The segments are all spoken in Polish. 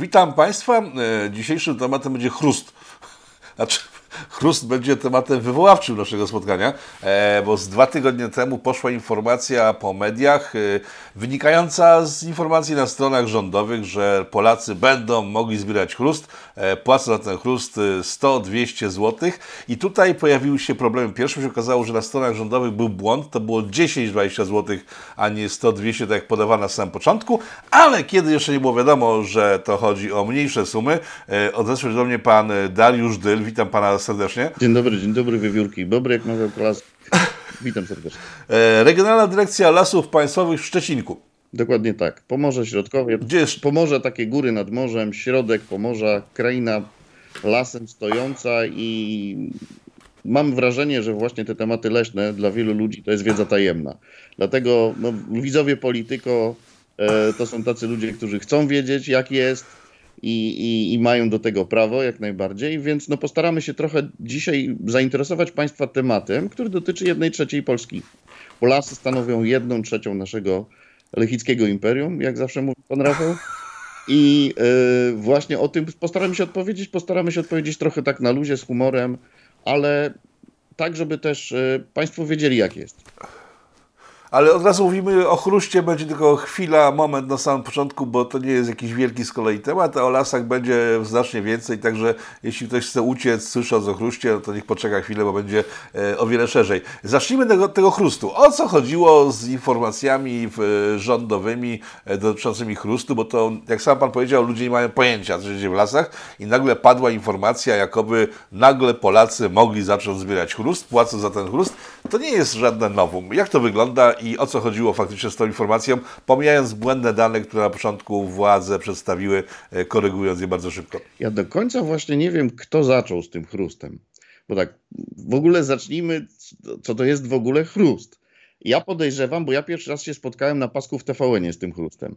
Witam Państwa. E, dzisiejszym tematem będzie chrust. Znaczy, chrust będzie tematem wywoławczym naszego spotkania, e, bo z dwa tygodnie temu poszła informacja po mediach, e, wynikająca z informacji na stronach rządowych, że Polacy będą mogli zbierać chrust, płacą za ten chrust 100-200 zł. I tutaj pojawiły się problemy. Pierwszy się okazało, że na stronach rządowych był błąd, to było 10-20 zł, a nie 100-200, tak jak podawano na samym początku, ale kiedy jeszcze nie było wiadomo, że to chodzi o mniejsze sumy, odezwał się do mnie pan Dariusz Dyl, witam pana serdecznie. Dzień dobry, dzień dobry, wiewiórki. Dobry, jak mawiał klas. Witam serdecznie. E, Regionalna Dyrekcja Lasów Państwowych w Szczecinku. Dokładnie tak. Pomorze Środkowie. Gdzie jest? Pomorze, takie góry nad morzem, środek Pomorza, kraina lasem stojąca i mam wrażenie, że właśnie te tematy leśne dla wielu ludzi to jest wiedza tajemna. Dlatego no, widzowie Polityko e, to są tacy ludzie, którzy chcą wiedzieć, jak jest, i, i, i, mają do tego prawo jak najbardziej, więc no postaramy się trochę dzisiaj zainteresować Państwa tematem, który dotyczy jednej trzeciej Polski. Bo lasy stanowią jedną trzecią naszego lechickiego imperium, jak zawsze mówi pan Rafał. I yy, właśnie o tym postaramy się odpowiedzieć, postaramy się odpowiedzieć trochę tak na luzie, z humorem, ale tak, żeby też yy, Państwo wiedzieli, jak jest. Ale od razu mówimy o chruście, będzie tylko chwila, moment na samym początku, bo to nie jest jakiś wielki z kolei temat, a o lasach będzie znacznie więcej, także jeśli ktoś chce uciec, słysząc o chruście, no to niech poczeka chwilę, bo będzie e, o wiele szerzej. Zacznijmy tego, tego chrustu. O co chodziło z informacjami e, rządowymi e, dotyczącymi chrustu, bo to, jak sam Pan powiedział, ludzie nie mają pojęcia, co się dzieje w lasach i nagle padła informacja, jakoby nagle Polacy mogli zacząć zbierać chrust, płacąc za ten chrust. To nie jest żadne nowum. Jak to wygląda i o co chodziło faktycznie z tą informacją, pomijając błędne dane, które na początku władze przedstawiły, e, korygując je bardzo szybko. Ja do końca właśnie nie wiem, kto zaczął z tym chrustem. Bo tak, w ogóle zacznijmy, co to jest w ogóle chrust. Ja podejrzewam, bo ja pierwszy raz się spotkałem na pasku w tvn z tym chrustem.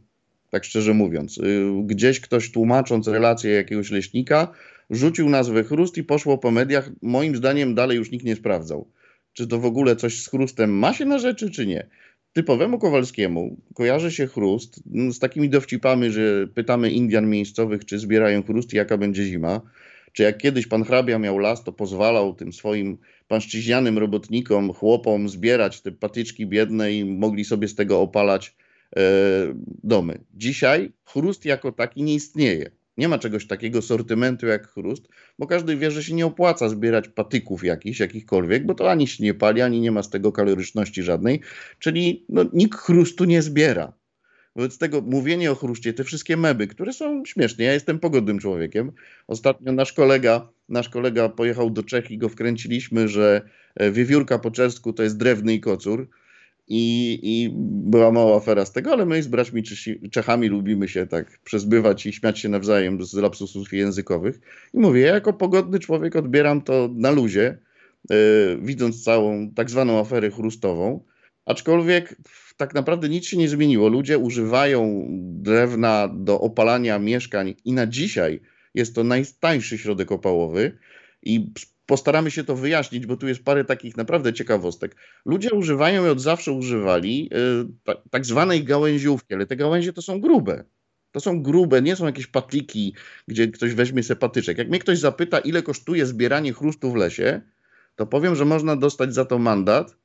Tak szczerze mówiąc. Y, gdzieś ktoś tłumacząc relację jakiegoś leśnika, rzucił nazwę chrust i poszło po mediach. Moim zdaniem dalej już nikt nie sprawdzał czy to w ogóle coś z chrustem ma się na rzeczy, czy nie. Typowemu Kowalskiemu kojarzy się chrust z takimi dowcipami, że pytamy Indian miejscowych, czy zbierają chrust i jaka będzie zima. Czy jak kiedyś pan hrabia miał las, to pozwalał tym swoim panszczyźnianym robotnikom, chłopom zbierać te patyczki biedne i mogli sobie z tego opalać e, domy. Dzisiaj chrust jako taki nie istnieje. Nie ma czegoś takiego sortymentu jak chrust, bo każdy wie, że się nie opłaca zbierać patyków jakichś, jakichkolwiek, bo to ani się nie pali, ani nie ma z tego kaloryczności żadnej. Czyli no, nikt chrustu nie zbiera. Wobec tego mówienie o chruście, te wszystkie meby, które są śmieszne. Ja jestem pogodnym człowiekiem. Ostatnio nasz kolega, nasz kolega pojechał do Czech i go wkręciliśmy, że e, wiewiórka po czesku to jest drewny i kocur. I, I była mała afera z tego, ale my z braćmi Czechami lubimy się tak przezbywać i śmiać się nawzajem z lapsusów językowych. I mówię, ja jako pogodny człowiek odbieram to na luzie, yy, widząc całą tak zwaną aferę chrustową. Aczkolwiek tak naprawdę nic się nie zmieniło. Ludzie używają drewna do opalania mieszkań i na dzisiaj jest to najtańszy środek opałowy. I postaramy się to wyjaśnić, bo tu jest parę takich naprawdę ciekawostek. Ludzie używają i od zawsze używali y, tak zwanej gałęziówki, ale te gałęzie to są grube. To są grube, nie są jakieś patliki, gdzie ktoś weźmie sobie patyczek. Jak mnie ktoś zapyta, ile kosztuje zbieranie chrustu w lesie, to powiem, że można dostać za to mandat,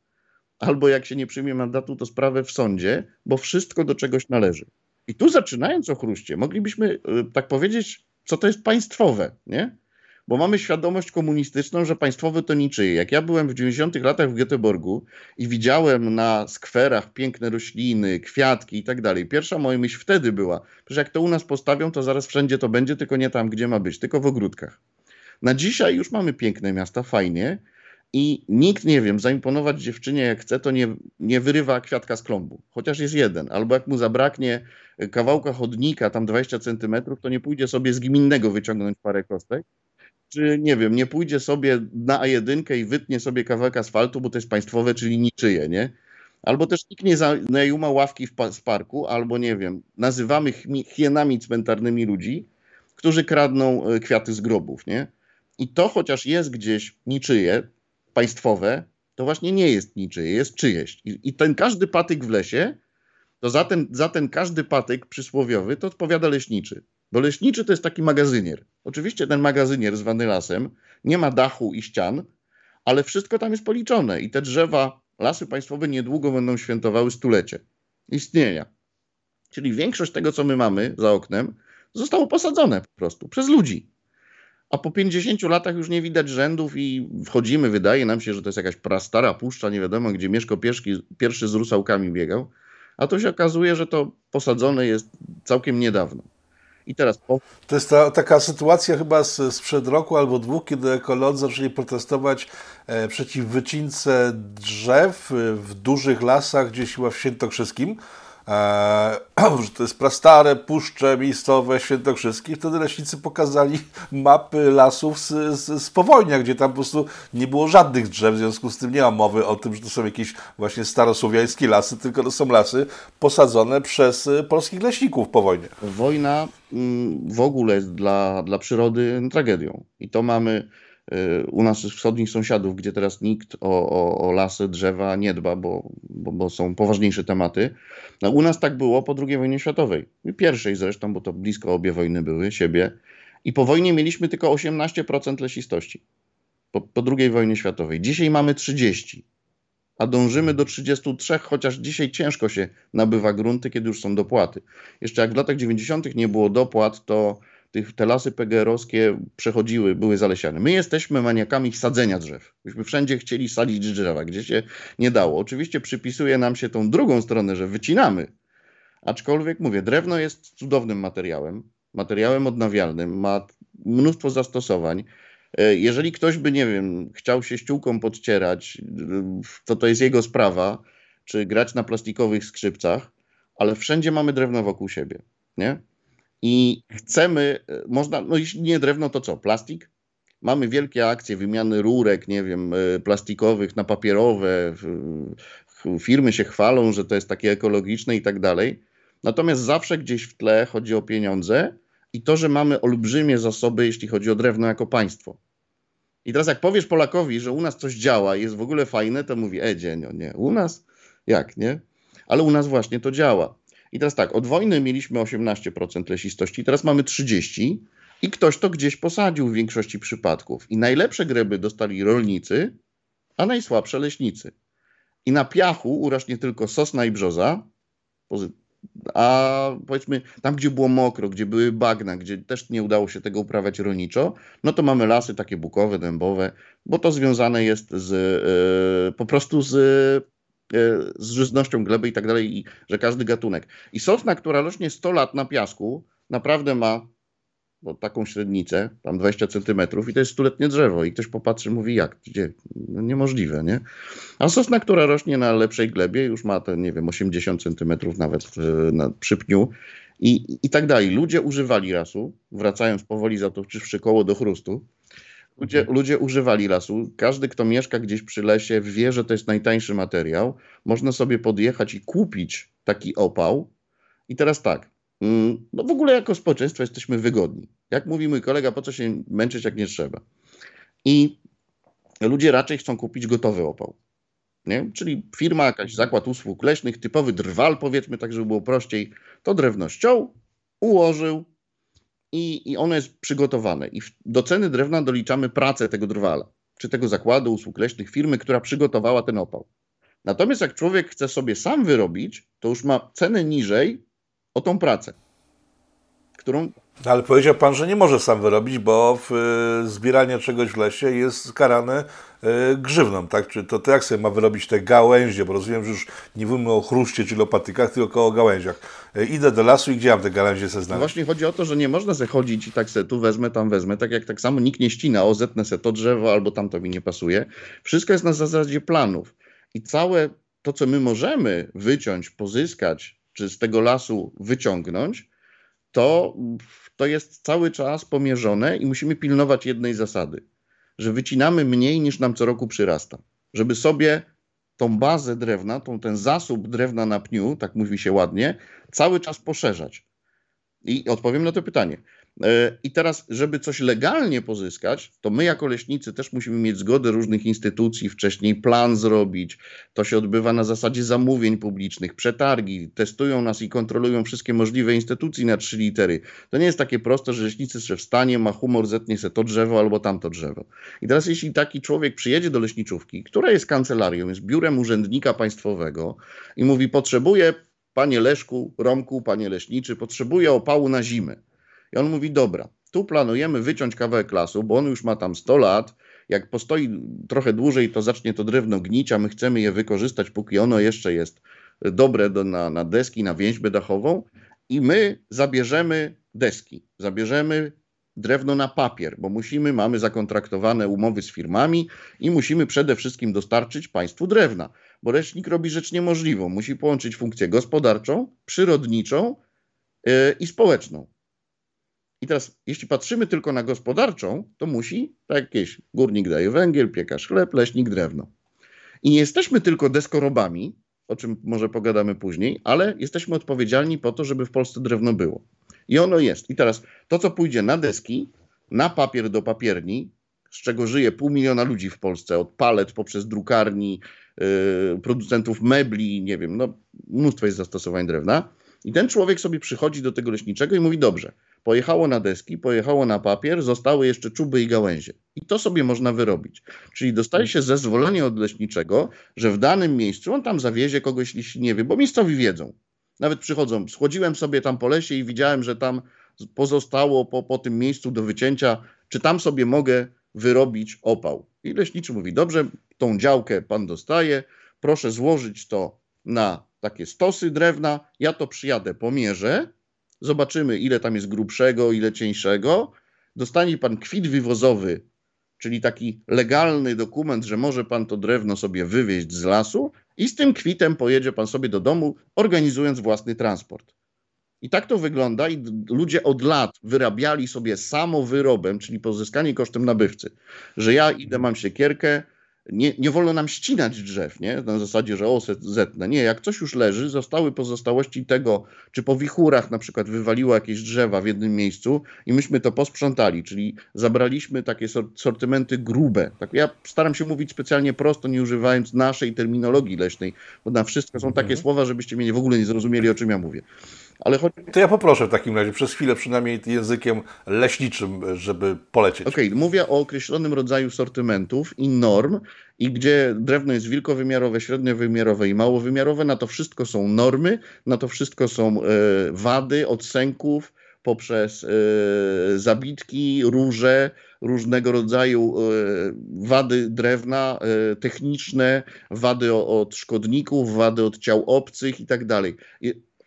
albo jak się nie przyjmie mandatu, to sprawę w sądzie, bo wszystko do czegoś należy. I tu zaczynając o chruście, moglibyśmy y, tak powiedzieć, co to jest państwowe, nie? Bo mamy świadomość komunistyczną, że państwowe to niczyje. Jak ja byłem w 90 latach w Göteborgu i widziałem na skwerach piękne rośliny, kwiatki i tak dalej, pierwsza moja myśl wtedy była, że jak to u nas postawią, to zaraz wszędzie to będzie, tylko nie tam, gdzie ma być, tylko w ogródkach. Na dzisiaj już mamy piękne miasta, fajnie, i nikt, nie wiem, zaimponować dziewczynie jak chce, to nie, nie wyrywa kwiatka z klombu, chociaż jest jeden. Albo jak mu zabraknie kawałka chodnika, tam 20 centymetrów, to nie pójdzie sobie z gminnego wyciągnąć parę kostek, czy nie wiem, nie pójdzie sobie na A1 i wytnie sobie kawałek asfaltu, bo to jest państwowe, czyli niczyje, nie? Albo też nikt nie najuma ławki w, w parku, albo nie wiem, nazywamy hienami cmentarnymi ludzi, którzy kradną e, kwiaty z grobów, nie? I to chociaż jest gdzieś niczyje, państwowe, to właśnie nie jest niczyje, jest czyjeś. I, i ten każdy patyk w lesie, to za ten, za ten każdy patyk przysłowiowy to odpowiada leśniczy. Bo leśniczy to jest taki magazynier. Oczywiście ten magazynier zwany lasem nie ma dachu i ścian, ale wszystko tam jest policzone i te drzewa, lasy państwowe niedługo będą świętowały stulecie istnienia. Czyli większość tego, co my mamy za oknem, zostało posadzone po prostu przez ludzi. A po 50 latach już nie widać rzędów i wchodzimy, wydaje nam się, że to jest jakaś prastara puszcza, nie wiadomo, gdzie Mieszko pierwszy, pierwszy z rusałkami biegał. A to się okazuje, że to posadzone jest całkiem niedawno. I teraz po... To jest ta, taka sytuacja chyba z, sprzed roku albo dwóch, kiedy ekolodzy zaczęli protestować e, przeciw wycince drzew w dużych lasach gdzieś chyba w Świętokrzyskim że to jest prastare puszcze miejscowe świętokrzyskie. Wtedy leśnicy pokazali mapy lasów z, z, z powojnia, gdzie tam po prostu nie było żadnych drzew, w związku z tym nie ma mowy o tym, że to są jakieś właśnie starosłowiańskie lasy, tylko to są lasy posadzone przez y, polskich leśników po wojnie. Wojna w ogóle jest dla, dla przyrody tragedią. I to mamy Y, u naszych wschodnich sąsiadów, gdzie teraz nikt o, o, o lasy, drzewa nie dba, bo, bo, bo, są poważniejsze tematy. No, u nas tak było po II wojnie światowej. Pierwszej zresztą, bo to blisko obie wojny były, siebie. I po wojnie mieliśmy tylko 18% lesistości. Po, po II wojnie światowej. Dzisiaj mamy 30, a dążymy do 33, chociaż dzisiaj ciężko się nabywa grunty, kiedy już są dopłaty. Jeszcze jak w latach 90. nie było dopłat, to tych, te lasy PGR-owskie przechodziły, były zalesiane. My jesteśmy maniakami sadzenia drzew. Myśmy wszędzie chcieli sadzić drzewa, gdzie się nie dało. Oczywiście przypisuje nam się tą drugą stronę, że wycinamy. Aczkolwiek mówię, drewno jest cudownym materiałem, materiałem odnawialnym, ma mnóstwo zastosowań. E, jeżeli ktoś by, nie wiem, chciał się ściółką podcierać, to to jest jego sprawa, czy grać na plastikowych skrzypcach, ale wszędzie mamy drewno wokół siebie, nie? i chcemy, e, można, no jeśli nie drewno, to co? Plastik? Mamy wielkie akcje wymiany rurek, nie wiem, e, plastikowych na papierowe. Firmy się chwalą, że to jest takie ekologiczne i tak dalej. Natomiast zawsze gdzieś w tle chodzi o pieniądze i to, że mamy olbrzymie zasoby, jeśli chodzi o drewno jako państwo. I teraz jak powiesz Polakowi, że u nas coś działa i jest w ogóle fajne, to mówi, e, dzienio, nie, u nas? Jak, nie? Ale u nas właśnie to działa. I teraz tak, od wojny mieliśmy 18% lesistości, teraz mamy 30% i ktoś to gdzieś posadził w większości przypadków. I najlepsze greby dostali rolnicy, a najsłabsze leśnicy. I na piachu urośnie tylko sosna i brzoza, a powiedzmy tam, gdzie było mokro, gdzie były bagna, gdzie też nie udało się tego uprawiać rolniczo, no to mamy lasy takie bukowe, dębowe, bo to związane jest z, yy, po prostu z E, z żyznością gleby i tak dalej, i że każdy gatunek. I sosna, która rośnie 100 lat na piasku, naprawdę ma bo taką średnicę, tam 20 centymetrów i to jest stuletnie drzewo i ktoś popatrzy, mówi jak, gdzie, no niemożliwe, nie? A sosna, która rośnie na lepszej glebie, już ma te, nie wiem, 80 centymetrów nawet na, przy pniu i, i tak dalej. Ludzie używali rasu, wracając powoli za to czy koło do chrustu, Ludzie, mhm. ludzie używali lasu. Każdy, kto mieszka gdzieś przy lesie, wie, że to jest najtańszy materiał. Można sobie podjechać i kupić taki opał. I teraz tak, no w ogóle jako społeczeństwo jesteśmy wygodni. Jak mówi mój kolega, po co się męczyć, jak nie trzeba. I ludzie raczej chcą kupić gotowy opał. Nie? Czyli firma, jakaś zakład usług leśnych, typowy drwal, powiedzmy tak, żeby było prościej, to drewno ściął, ułożył, i, i ono jest przygotowane. I do ceny drewna doliczamy pracę tego drwala, czy tego zakładu usług leśnych, firmy, która przygotowała ten opał. Natomiast jak człowiek chce sobie sam wyrobić, to już ma cenę niżej o tą pracę, którą ale powiedział Pan, że nie może sam wyrobić, bo w, y, zbieranie czegoś w lesie jest karane y, grzywną, tak? Czy to, to jak sobie ma wyrobić te gałęzie, bo rozumiem, że już nie mówimy o chruście czy lopatykach, tylko o gałęziach. Y, idę do lasu i gdzie mam te gałęzie se znaleźć? No właśnie chodzi o to, że nie można se chodzić i tak se tu wezmę, tam wezmę, tak jak tak samo nikt nie ścina, o zetnę se to drzewo albo tamto mi nie pasuje. Wszystko jest na zasadzie planów. I całe to, co my możemy wyciąć, pozyskać, czy z tego lasu wyciągnąć, to to jest cały czas pomierzone i musimy pilnować jednej zasady, że wycinamy mniej niż nam co roku przyrasta, żeby sobie tą bazę drewna, tą, ten zasób drewna na pniu, tak mówi się ładnie, cały czas poszerzać. I odpowiem na to pytanie. E, I teraz, żeby coś legalnie pozyskać, to my jako leśnicy też musimy mieć zgodę różnych instytucji, wcześniej plan zrobić. To się odbywa na zasadzie zamówień publicznych, przetargi, testują nas i kontrolują wszystkie możliwe instytucje na trzy litery. To nie jest takie proste, że leśnicy się wstanie, ma humor, zetnie sobie to drzewo albo tamto drzewo. I teraz jeśli taki człowiek przyjedzie do leśniczówki, która jest kancelarią, jest biurem urzędnika państwowego i mówi, potrzebuję, panie Leszku, Romku, panie leśniczy, potrzebuję opału na zimę i on mówi, dobra, tu planujemy wyciąć kawałek lasu, bo on już ma tam 100 lat. Jak postoi trochę dłużej, to zacznie to drewno gnić, a my chcemy je wykorzystać, póki ono jeszcze jest dobre do, na, na deski, na więźbę dachową. I my zabierzemy deski, zabierzemy drewno na papier, bo musimy, mamy zakontraktowane umowy z firmami i musimy przede wszystkim dostarczyć państwu drewna, bo leśnik robi rzecz niemożliwą. Musi połączyć funkcję gospodarczą, przyrodniczą yy, i społeczną. I teraz, jeśli patrzymy tylko na gospodarczą, to musi, tak jakieś górnik daje węgiel, piekarz chleb, leśnik drewno. I nie jesteśmy tylko deskorobami, o czym może pogadamy później, ale jesteśmy odpowiedzialni po to, żeby w Polsce drewno było. I ono jest. I teraz to, co pójdzie na deski, na papier do papierni, z czego żyje pół miliona ludzi w Polsce, od palet poprzez drukarni, yy, producentów mebli, nie wiem, no mnóstwo jest zastosowań drewna. I ten człowiek sobie przychodzi do tego leśniczego i mówi: Dobrze, pojechało na deski, pojechało na papier, zostały jeszcze czuby i gałęzie. I to sobie można wyrobić. Czyli dostaje się zezwolenie od leśniczego, że w danym miejscu on tam zawiezie kogoś, jeśli nie wie, bo miejscowi wiedzą. Nawet przychodzą, schodziłem sobie tam po lesie i widziałem, że tam pozostało po, po tym miejscu do wycięcia, czy tam sobie mogę wyrobić opał. I leśniczy mówi, dobrze, tą działkę pan dostaje, proszę złożyć to na takie stosy drewna, ja to przyjadę, pomierzę, zobaczymy ile tam jest grubszego, ile cieńszego. Dostanie pan kwit wywozowy, czyli taki legalny dokument, że może pan to drewno sobie wywieźć z lasu i z tym kwitem pojedzie pan sobie do domu, organizując własny transport. I tak to wygląda i ludzie od lat wyrabiali sobie samowyrobem, czyli pozyskanie kosztem nabywcy, że ja idę, mam siekierkę, nie, nie wolno nam ścinać drzew, nie? Na zasadzie, że o, zetnę. Nie, jak coś już leży, zostały pozostałości tego, czy po wichurach na przykład wywaliło jakieś drzewa w jednym miejscu i myśmy to posprzątali, czyli zabraliśmy takie sortymenty grube. Tak, ja staram się mówić specjalnie prosto, nie używając naszej terminologii leśnej, bo na wszystko są takie mhm. słowa, żebyście mnie w ogóle nie zrozumieli, o czym ja mówię. Ale choć... To ja poproszę w takim razie przez chwilę przynajmniej językiem leśniczym, żeby polecieć. Okej, okay, mówię o określonym rodzaju sortymentów i norm, i gdzie drewno jest wielkowymiarowe, średniowymiarowe i małowymiarowe, na to wszystko są normy, na to wszystko są e, wady od sęków poprzez e, zabitki, róże, różnego rodzaju e, wady drewna techniczne, wady od szkodników, wady od ciał obcych i tak dalej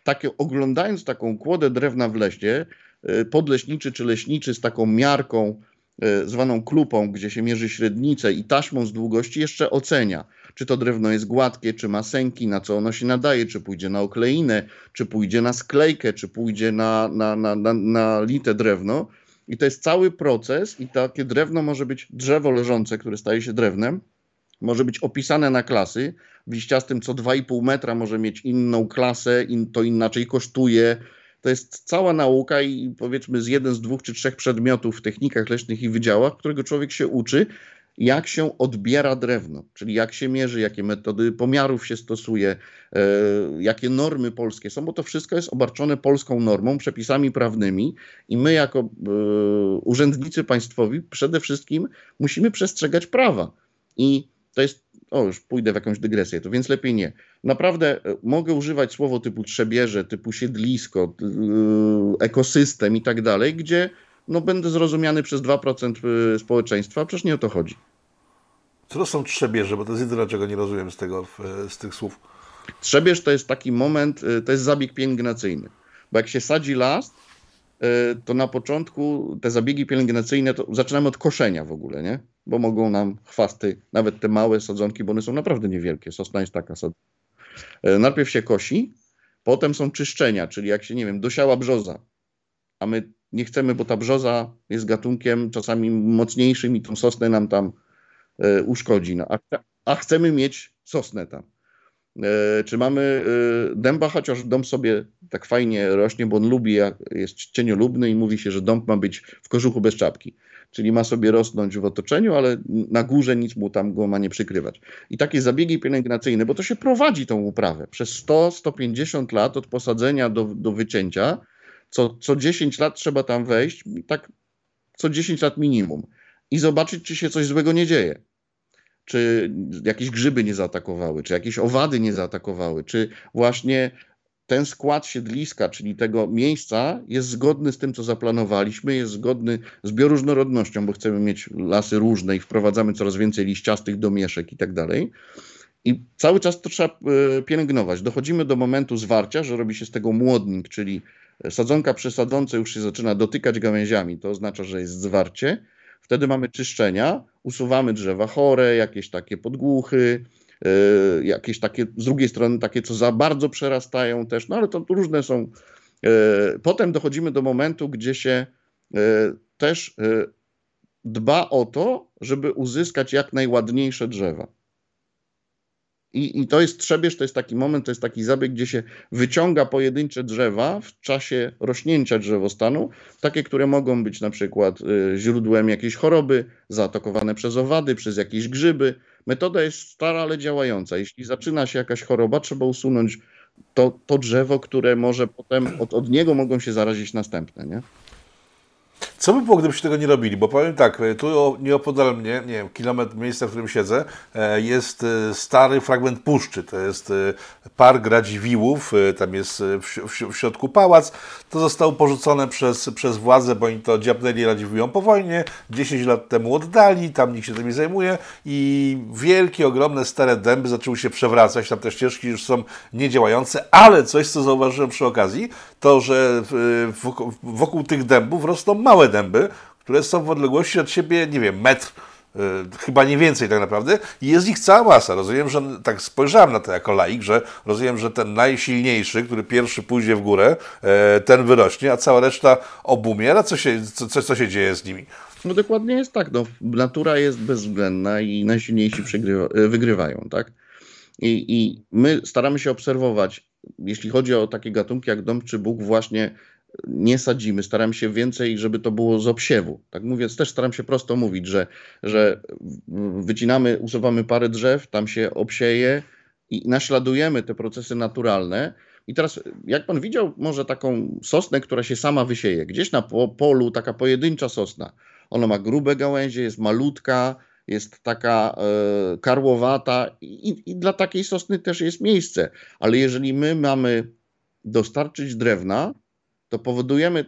takie, oglądając taką kłodę drewna w lesie, e, podleśniczy czy leśniczy z taką miarką e, zwaną klupą, gdzie się mierzy średnicę i taśmą z długości jeszcze ocenia, czy to drewno jest gładkie, czy ma sęki, na co ono się nadaje, czy pójdzie na okleinę, czy pójdzie na sklejkę, czy pójdzie na, na, na, na, na lite drewno. I to jest cały proces i takie drewno może być drzewo leżące, które staje się drewnem, może być opisane na klasy. W liściastym co 2,5 metra może mieć inną klasę, in, to inaczej kosztuje. To jest cała nauka i powiedzmy z jeden z dwóch czy trzech przedmiotów w technikach leśnych i wydziałach, którego człowiek się uczy, jak się odbiera drewno, czyli jak się mierzy, jakie metody pomiarów się stosuje, e, jakie normy polskie są, bo to wszystko jest obarczone polską normą, przepisami prawnymi i my jako e, urzędnicy państwowi przede wszystkim musimy przestrzegać prawa. I to jest, o już pójdę w jakąś dygresję, to więc lepiej nie. Naprawdę e, mogę używać słowo typu trzebierze, typu siedlisko, e, ekosystem i tak dalej, gdzie no, będę zrozumiany przez 2% e, społeczeństwa, przecież nie o to chodzi. Co to są trzebierze, bo to jest jedyne, czego nie rozumiem z, tego, z tych słów. Trzebierz to jest taki moment, to jest zabieg pielęgnacyjny, bo jak się sadzi las, to na początku te zabiegi pielęgnacyjne, to zaczynamy od koszenia w ogóle, nie? Bo mogą nam chwasty, nawet te małe sadzonki, bo one są naprawdę niewielkie, sosna jest taka sadzonka. E, najpierw się kosi, potem są czyszczenia, czyli jak się, nie wiem, dosiała brzoza, a my nie chcemy, bo ta brzoza jest gatunkiem czasami mocniejszym i tą sosnę nam tam e, uszkodzi, no, a, a chcemy mieć sosnę tam. E, czy mamy dęba, chociaż dąb sobie tak fajnie rośnie, bo on lubi, jest cieniolubny i mówi się, że dąb ma być w kożuchu bez czapki. Czyli ma sobie rosnąć w otoczeniu, ale na górze nic mu tam go ma nie przykrywać. I takie zabiegi pielęgnacyjne, bo to się prowadzi tą uprawę. Przez 100-150 lat od posadzenia do, do wycięcia, co, co 10 lat trzeba tam wejść, tak co 10 lat minimum. I zobaczyć, czy się coś złego nie dzieje. Czy jakieś grzyby nie zaatakowały, czy jakieś owady nie zaatakowały, czy właśnie ten skład siedliska, czyli tego miejsca, jest zgodny z tym, co zaplanowaliśmy, jest zgodny z bioróżnorodnością, bo chcemy mieć lasy różne i wprowadzamy coraz więcej liściastych domieszek i tak dalej. I cały czas to trzeba e, pielęgnować. Dochodzimy do momentu zwarcia, że robi się z tego młodnik, czyli sadzonka przy już się zaczyna dotykać gałęziami, to oznacza, że jest zwarcie. Wtedy mamy czyszczenia, usuwamy drzewa chore, jakieś takie podgłuchy, jakieś takie, z drugiej strony takie, co za bardzo przerastają też, no ale to różne są. Yy, potem dochodzimy do momentu, gdzie się yy, też dba o to, żeby uzyskać jak najładniejsze drzewa. I, I to jest trzebież, to jest taki moment, to jest taki zabieg, gdzie się wyciąga pojedyncze drzewa w czasie rośnięcia drzewostanu, takie, które mogą być na przykład y, źródłem jakiejś choroby, zaatakowane przez owady, przez jakieś grzyby. Metoda jest stara, ale działająca. Jeśli zaczyna się jakaś choroba, trzeba usunąć to, to drzewo, które może potem od, od niego mogą się zarazić następne. Nie? Co by było, gdybyście tego nie robili? Bo powiem tak, e, tu nieopodal mnie, nie wiem, kilometr miejsca, w którym siedzę, e, jest e, stary fragment puszczy. To jest park Radziwiłłów, tam jest w, środku pałac. To zostało porzucone przez, przez władze, bo oni to dziabnęli Radziwiłłom po wojnie. 10 lat temu oddali, tam nikt się tym nie zajmuje i wielkie, ogromne, stare dęby zaczęły się przewracać. Tam te ścieżki już są niedziałające, ale coś, co zauważyłem przy okazji, to, że wokół, wokół tych dębów rosną małe dęby, które są w odległości od siebie, nie wiem, metr, yy, chyba nie więcej tak naprawdę, i jest ich cała masa. Rozumiem, że tak spojrzałem na to jako laik, że rozumiem, że ten najsilniejszy, który pierwszy pójdzie w górę, yy, ten wyrośnie, a cała reszta obumiera. Co się, co, co się dzieje z nimi? No dokładnie jest tak. No, natura jest bezwzględna i najsilniejsi e, wygrywają, tak? I, I my staramy się obserwować, jeśli chodzi o takie gatunki jak dom czy Bóg, właśnie nie sadzimy, staram się więcej, żeby to było z obsiewu. Tak mówiąc, też staram się prosto mówić, że, że wycinamy, usuwamy parę drzew, tam się obsieje i naśladujemy te procesy naturalne. I teraz, jak pan widział, może taką sosnę, która się sama wysieje, gdzieś na polu, taka pojedyncza sosna. Ona ma grube gałęzie, jest malutka, jest taka e, karłowata i, i dla takiej sosny też jest miejsce. Ale jeżeli my mamy dostarczyć drewna, to powodujemy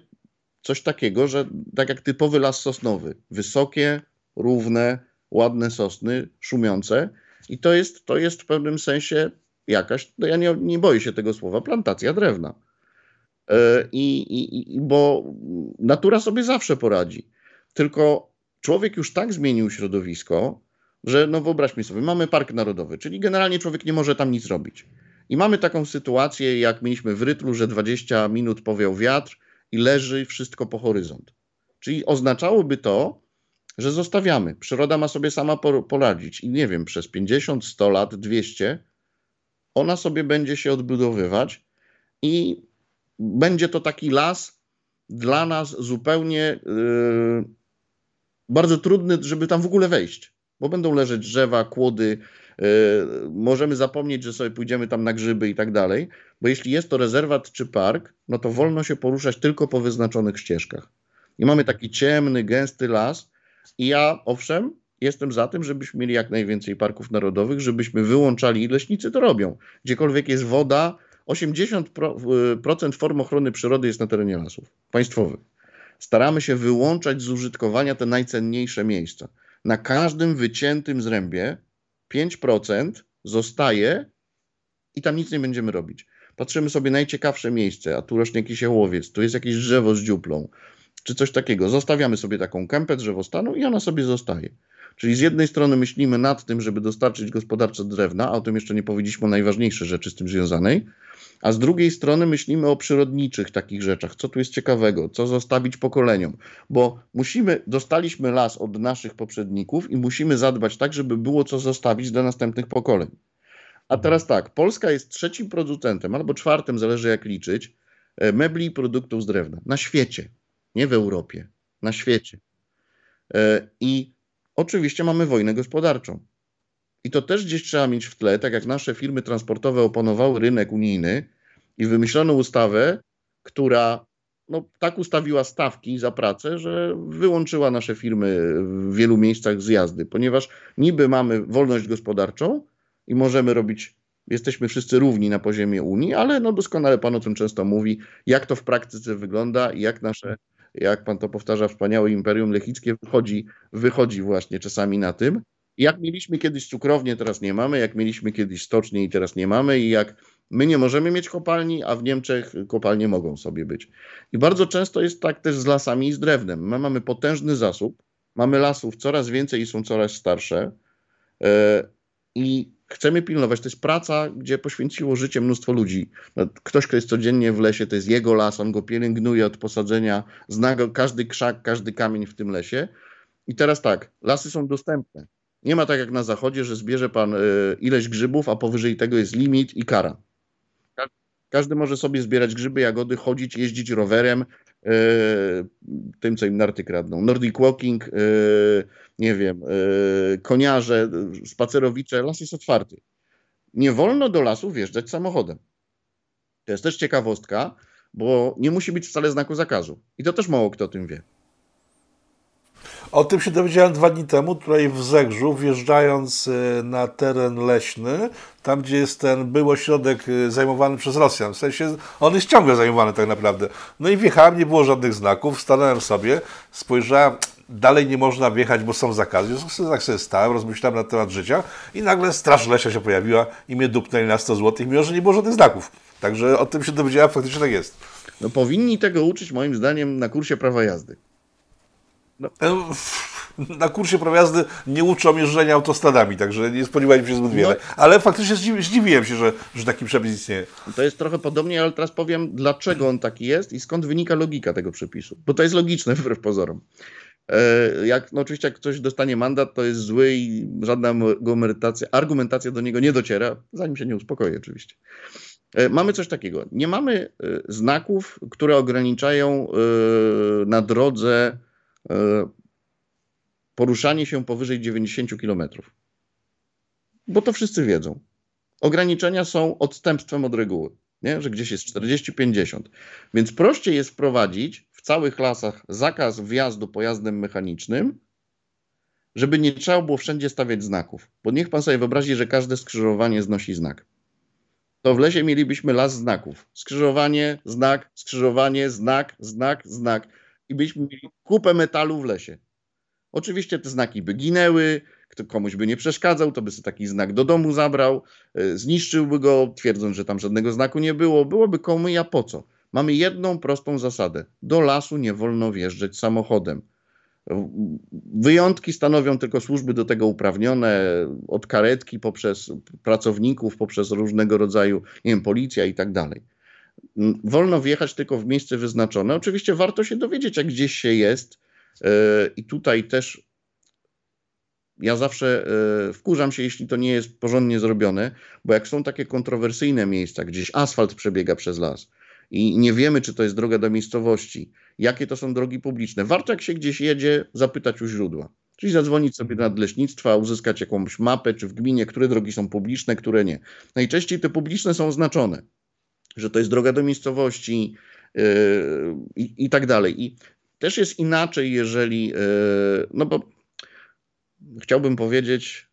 coś takiego, że tak jak typowy las sosnowy, wysokie, równe, ładne sosny, szumiące i to jest, to jest w pewnym sensie jakaś, no ja nie, nie boję się tego słowa, plantacja drewna. E, I, i, i, bo natura sobie zawsze poradzi. Tylko człowiek już tak zmienił środowisko, że no wyobraźmy sobie, mamy park narodowy, czyli generalnie człowiek nie może tam nic robić. I mamy taką sytuację, jak mieliśmy w Rytlu, że 20 minut powiał wiatr i leży wszystko po horyzont. Czyli oznaczałoby to, że zostawiamy. Przyroda ma sobie sama poradzić i nie wiem, przez 50, 100 lat, 200 ona sobie będzie się odbudowywać i będzie to taki las dla nas zupełnie yy, bardzo trudny, żeby tam w ogóle wejść, bo będą leżeć drzewa, kłody, E, możemy zapomnieć, że sobie pójdziemy tam na grzyby i tak dalej, bo jeśli jest to rezerwat czy park, no to wolno się poruszać tylko po wyznaczonych ścieżkach. I mamy taki ciemny, gęsty las i ja, owszem, jestem za tym, żebyśmy mieli jak najwięcej parków narodowych, żebyśmy wyłączali, i leśnicy to robią, gdziekolwiek jest woda, 80% form ochrony przyrody jest na terenie lasów państwowych. Staramy się wyłączać z użytkowania te najcenniejsze miejsca. Na każdym wyciętym zrębie 5% zostaje i tam nic nie będziemy robić. Patrzymy sobie najciekawsze miejsce, a tu rośnie jakiś jałowiec, tu jest jakieś drzewo z dziuplą, czy coś takiego. Zostawiamy sobie taką kępę drzewostanu i ona sobie zostaje. Czyli z jednej strony myślimy nad tym, żeby dostarczyć gospodarczo drewna, a o tym jeszcze nie powiedzieliśmy o najważniejszej rzeczy z tym związanej, a z drugiej strony myślimy o przyrodniczych takich rzeczach, co tu jest ciekawego, co zostawić pokoleniom, bo musimy, dostaliśmy las od naszych poprzedników i musimy zadbać tak, żeby było co zostawić dla następnych pokoleń. A teraz tak, Polska jest trzecim producentem, albo czwartym, zależy jak liczyć, e, mebli i produktów z drewna. Na świecie, nie w Europie, na świecie. E, I oczywiście mamy wojnę gospodarczą. I to też gdzieś trzeba mieć w tle, tak jak nasze firmy transportowe opanowały rynek unijny i wymyślono ustawę, która no, tak ustawiła stawki za pracę, że wyłączyła nasze firmy w wielu miejscach z jazdy, ponieważ niby mamy wolność gospodarczą i możemy robić, jesteśmy wszyscy równi na poziomie Unii, ale no doskonale pan o tym często mówi, jak to w praktyce wygląda i jak nasze, jak pan to powtarza, wspaniałe Imperium Lechickie wychodzi, wychodzi właśnie czasami na tym. Jak mieliśmy kiedyś cukrownię, teraz nie mamy, jak mieliśmy kiedyś stocznie i teraz nie mamy i jak My nie możemy mieć kopalni, a w Niemczech kopalnie mogą sobie być. I bardzo często jest tak też z lasami i z drewnem. My mamy potężny zasób, mamy lasów coraz więcej i są coraz starsze. E, I chcemy pilnować. To jest praca, gdzie poświęciło życie mnóstwo ludzi. No, ktoś, kto jest codziennie w lesie, to jest jego las, on go pielęgnuje od posadzenia, zna go każdy krzak, każdy kamień w tym lesie. I teraz tak, lasy są dostępne. Nie ma tak jak na zachodzie, że zbierze pan e, ileś grzybów, a powyżej tego jest limit i kara. Każdy może sobie zbierać grzyby, jagody, chodzić, jeździć rowerem, yy, tym, co im narty kradną. Nordic walking, yy, nie wiem, yy, koniarze, spacerowicze, las jest otwarty. Nie wolno do lasu wjeżdżać samochodem. To jest też ciekawostka, bo nie musi być wcale znaku zakazu. I to też mało kto o tym wie. O tym się dowiedziałem dwa dni temu, tutaj w Zegrzu, wjeżdżając y, na teren leśny, tam gdzie jest ten był ośrodek y, zajmowany przez Rosjan. W sensie on jest ciągle zajmowany tak naprawdę. No i wjechałem, nie było żadnych znaków, stanąłem sobie, spojrzałem, dalej nie można wjechać, bo są zakazy. Tym tak sobie stałem, rozmyślałem na temat życia i nagle Straż Leśna się pojawiła i mnie dupnęli na 100 zł, mimo że nie było żadnych znaków. Także o tym się dowiedziałem, faktycznie tak jest. No powinni tego uczyć moim zdaniem na kursie prawa jazdy. No. Na kursie jazdy nie uczą jeżdżenia autostradami, także nie spodziewałem się zbyt wiele. No. Ale faktycznie zdziwi, zdziwiłem się, że, że taki przepis istnieje. To jest trochę podobnie, ale teraz powiem, dlaczego on taki jest i skąd wynika logika tego przepisu. Bo to jest logiczne wbrew pozorom. E, jak, no oczywiście, jak ktoś dostanie mandat, to jest zły i żadna argumentacja, argumentacja do niego nie dociera, zanim się nie uspokoi, oczywiście. E, mamy coś takiego. Nie mamy e, znaków, które ograniczają na drodze E, poruszanie się powyżej 90 km. Bo to wszyscy wiedzą. Ograniczenia są odstępstwem od reguły, nie? że gdzieś jest 40-50. Więc prościej jest wprowadzić w całych lasach zakaz wjazdu pojazdem mechanicznym, żeby nie trzeba było wszędzie stawiać znaków. Bo niech pan sobie wyobrazi, że każde skrzyżowanie znosi znak. To w lesie mielibyśmy las znaków. Skrzyżowanie, znak, skrzyżowanie, znak, znak, znak i byśmy mieli kupę metalu w lesie. Oczywiście te znaki by ginęły, kto komuś by nie przeszkadzał, to by sobie taki znak do domu zabrał, e, zniszczyłby go, twierdząc, że tam żadnego znaku nie było. Byłoby komu, ja po co? Mamy jedną prostą zasadę. Do lasu nie wolno wjeżdżać samochodem. Wyjątki stanowią tylko służby do tego uprawnione, od karetki poprzez pracowników, poprzez różnego rodzaju, nie wiem, policja i tak dalej. Wolno wjechać tylko w miejsce wyznaczone. Oczywiście warto się dowiedzieć, jak gdzieś się jest. E, I tutaj też ja zawsze e, wkurzam się, jeśli to nie jest porządnie zrobione, bo jak są takie kontrowersyjne miejsca, gdzieś asfalt przebiega przez las i nie wiemy, czy to jest droga do miejscowości, jakie to są drogi publiczne, warto jak się gdzieś jedzie, zapytać u źródła. Czyli zadzwonić sobie do nadleśnictwa, uzyskać jakąś mapę, czy w gminie, które drogi są publiczne, które nie. Najczęściej te publiczne są oznaczone że to jest droga do miejscowości yy, i, i tak dalej. I też jest inaczej, jeżeli, yy, no bo chciałbym powiedzieć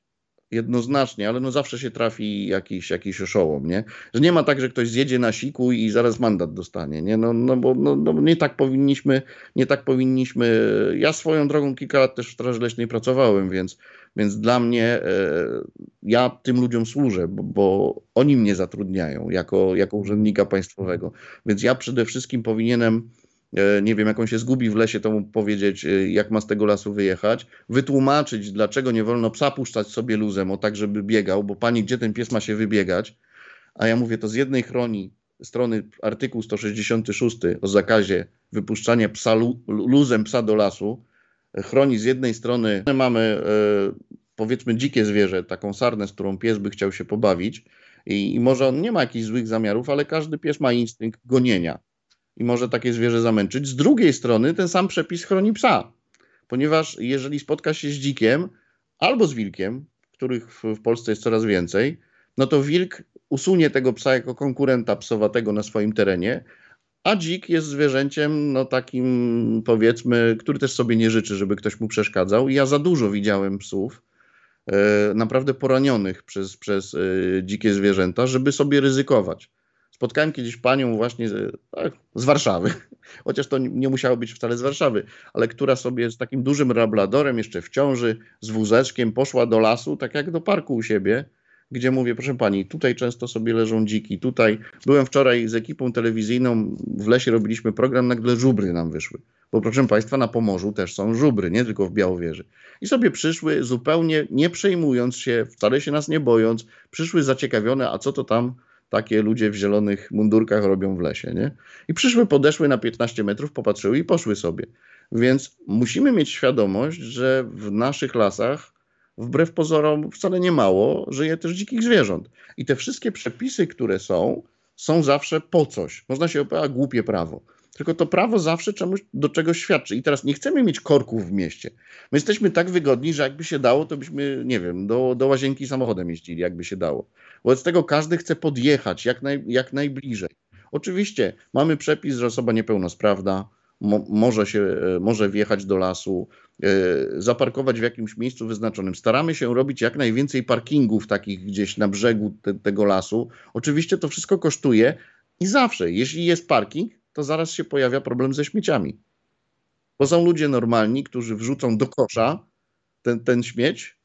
jednoznacznie, ale no zawsze się trafi jakiś, jakiś oszołom, nie? Że nie ma tak, że ktoś zjedzie na siku i zaraz mandat dostanie, nie? No, no bo no, no nie tak powinniśmy, nie tak powinniśmy, ja swoją drogą kilka lat też w Straży Leśnej pracowałem, więc więc dla mnie e, ja tym ludziom służę, bo, bo, oni mnie zatrudniają jako, jako urzędnika państwowego. Więc ja przede wszystkim powinienem e, nie wiem, jak on się zgubi w lesie, to mu powiedzieć, e, jak ma z tego lasu wyjechać, wytłumaczyć, dlaczego nie wolno psa puszczać sobie luzem, o tak, żeby biegał, bo pani, gdzie ten pies ma się wybiegać? A ja mówię, to z jednej chroni strony artykuł 166 o zakazie wypuszczania psa luzem psa do lasu, chroni z jednej strony mamy e, powiedzmy dzikie zwierzę, taką sarnę, z którą pies by chciał się pobawić I, I może on nie ma jakichś złych zamiarów, ale każdy pies ma instynkt gonienia i może takie zwierzę zamęczyć. Z drugiej strony ten sam przepis chroni psa, ponieważ jeżeli spotka się z dzikiem albo z wilkiem, których w, w Polsce jest coraz więcej, no to wilk usunie tego psa jako konkurenta psowatego na swoim terenie, a dzik jest zwierzęciem, no takim powiedzmy, który też sobie nie życzy, żeby ktoś mu przeszkadzał. I ja za dużo widziałem psów, e, naprawdę poranionych przez, przez e, dzikie zwierzęta, żeby sobie ryzykować. Spotkałem kiedyś panią właśnie z, tak, z Warszawy, chociaż to nie musiało być wcale z Warszawy, ale która sobie z takim dużym rabladorem, jeszcze w ciąży, z wózeczkiem poszła do lasu, tak jak do parku u siebie, gdzie mówię, proszę pani, tutaj często sobie leżą dziki, tutaj byłem wczoraj z ekipą telewizyjną, w lesie robiliśmy program, nagle żubry nam wyszły. Bo proszę państwa, na Pomorzu też są żubry, nie tylko w Białowieży. I sobie przyszły zupełnie nie przejmując się, wcale się nas nie bojąc, przyszły zaciekawione, a co to tam takie ludzie w zielonych mundurkach robią w lesie, nie? I przyszły, podeszły na 15 metrów, popatrzyły i poszły sobie. Więc musimy mieć świadomość, że w naszych lasach wbrew pozorom wcale nie mało, żyje też dzikich zwierząt. I te wszystkie przepisy, które są, są zawsze po coś. Można się opowiadać głupie prawo. Tylko to prawo zawsze czemuś, do czegoś świadczy. I teraz nie chcemy mieć korków w mieście. My jesteśmy tak wygodni, że jakby się dało, to byśmy, nie wiem, do, do łazienki samochodem jeździli, jakby się dało. Wobec tego każdy chce podjechać jak, naj, jak najbliżej. Oczywiście mamy przepis, że osoba niepełnosprawna mo, może, się, e, może wjechać do lasu, e, zaparkować w jakimś miejscu wyznaczonym. Staramy się robić jak najwięcej parkingów takich gdzieś na brzegu te, tego lasu. Oczywiście to wszystko kosztuje i zawsze, jeśli jest parking, to zaraz się pojawia problem ze śmieciami. Bo są ludzie normalni, którzy wrzucą do kosza ten, ten śmieć,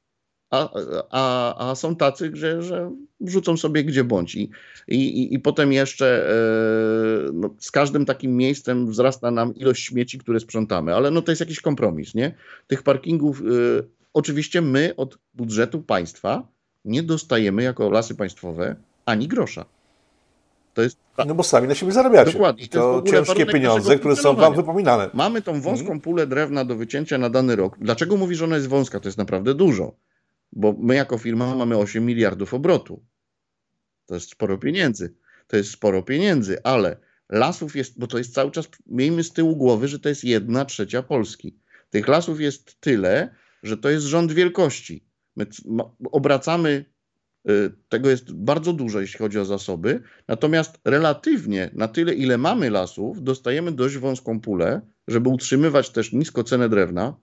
a, a, a są tacy, że, że wrzucą sobie gdzie bądź. I, i, i potem jeszcze e, no, z każdym takim miejscem wzrasta nam ilość śmieci, które sprzątamy, ale no to jest jakiś kompromis, nie? Tych parkingów, e, oczywiście my od budżetu państwa nie dostajemy jako lasy państwowe ani grosza. To jest... No bo sami na siebie zarabiacie. Dokładnie. To, to ciężkie pieniądze, które są wam wypominane. Mamy tą wąską mhm. pulę drewna do wycięcia na dany rok. Dlaczego mówisz, że ona jest wąska? To jest naprawdę dużo. Bo my jako firma mamy 8 miliardów obrotu. To jest sporo pieniędzy. To jest sporo pieniędzy, ale lasów jest, bo to jest cały czas, miejmy z tyłu głowy, że to jest jedna trzecia Polski. Tych lasów jest tyle, że to jest rząd wielkości. My obracamy Y, tego jest bardzo dużo, jeśli chodzi o zasoby. Natomiast relatywnie na tyle, ile mamy lasów, dostajemy dość wąską pulę, żeby utrzymywać też nisko cenę drewna.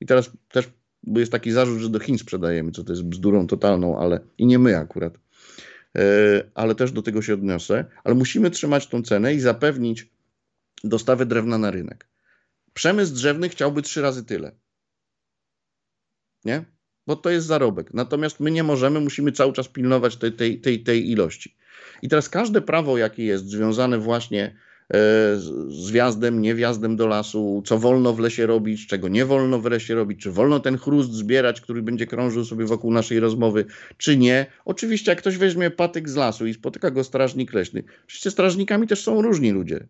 I teraz też jest taki zarzut, że do Chin sprzedajemy, co to jest bzdurą totalną, ale i nie my akurat. Y, ale też do tego się odniosę. Ale musimy trzymać tą cenę i zapewnić dostawę drewna na rynek. Przemysł drzewny chciałby trzy razy tyle. Nie? bo to jest zarobek. Natomiast my nie możemy, musimy cały czas pilnować tej, tej, tej, tej ilości. I teraz każde prawo, jakie jest związane właśnie e, z wjazdem, niewjazdem do lasu, co wolno w lesie robić, czego nie wolno w lesie robić, czy wolno ten chrust zbierać, który będzie krążył sobie wokół naszej rozmowy, czy nie. Oczywiście, jak ktoś weźmie patyk z lasu i spotyka go strażnik leśny, oczywiście strażnikami też są różni ludzie.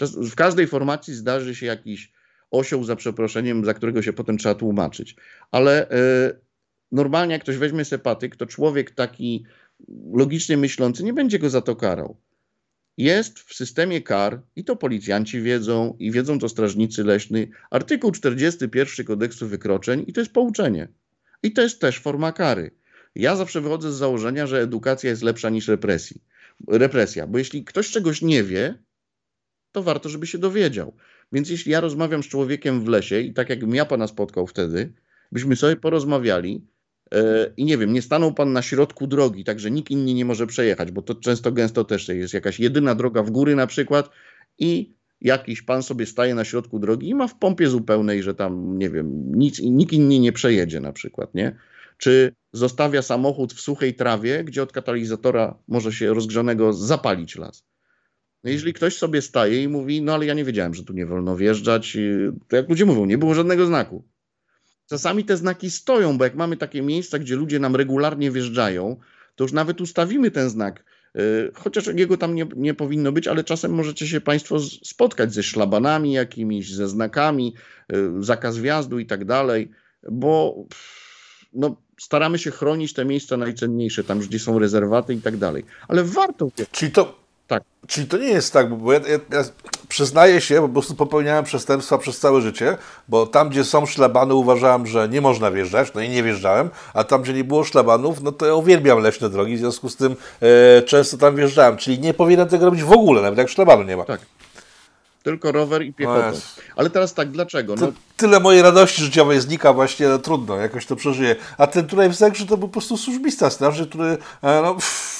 W każdej formacji zdarzy się jakiś osioł za przeproszeniem, za którego się potem trzeba tłumaczyć. Ale y, normalnie jak ktoś weźmie sepatyk, to człowiek taki logicznie myślący nie będzie go za to karał. Jest w systemie kar, i to policjanci wiedzą, i wiedzą to strażnicy leśni, artykuł 41 kodeksu wykroczeń, i to jest pouczenie. I to jest też forma kary. Ja zawsze wychodzę z założenia, że edukacja jest lepsza niż represji. represja, bo jeśli ktoś czegoś nie wie, to warto, żeby się dowiedział. Więc jeśli ja rozmawiam z człowiekiem w lesie i tak jakbym ja pana spotkał wtedy, byśmy sobie porozmawiali i nie wiem, nie stanął pan na środku drogi, także nikt inny nie może przejechać, bo to często gęsto też jest jakaś jedyna droga w góry na przykład i jakiś pan sobie staje na środku drogi i ma w pompie zupełnej, że tam, nie wiem, nic, nikt inny nie przejedzie na przykład, nie? Czy zostawia samochód w suchej trawie, gdzie od katalizatora może się rozgrzanego zapalić las. No jeżeli ktoś sobie staje i mówi, no ale ja nie wiedziałem, że tu nie wolno wjeżdżać, to jak ludzie mówią, nie było żadnego znaku. Czasami te znaki stoją, bo jak mamy takie miejsca, gdzie ludzie nam regularnie wjeżdżają, to już nawet ustawimy ten znak. E, chociaż jego tam nie, nie powinno być, ale czasem możecie się Państwo spotkać ze szlabanami jakimiś, ze znakami, e, zakaz wjazdu i tak dalej, bo no, staramy się chronić te miejsca najcenniejsze, tam gdzie są rezerwaty i tak dalej. Ale warto. Czyli to, Tak. Czyli to nie jest tak, bo ja, ja, ja przyznaję się, bo po prostu popełniałem przestępstwa przez całe życie, bo tam, gdzie są szlabany, uważałem, że nie można wjeżdżać, no i nie wjeżdżałem, a tam, gdzie nie było szlabanów, no to ja uwielbiam leśne drogi, w związku z tym e, często tam wjeżdżałem, czyli nie powinienem tego robić w ogóle, nawet jak szlabanu nie ma. Tak. Tylko rower i piechotą. Ale teraz tak, dlaczego? No, tyle mojej radości życiowej znika właśnie, no trudno, jakoś to przeżyję. A ten tutaj w Zegrze to był po prostu służbista straży, który e, no, pff,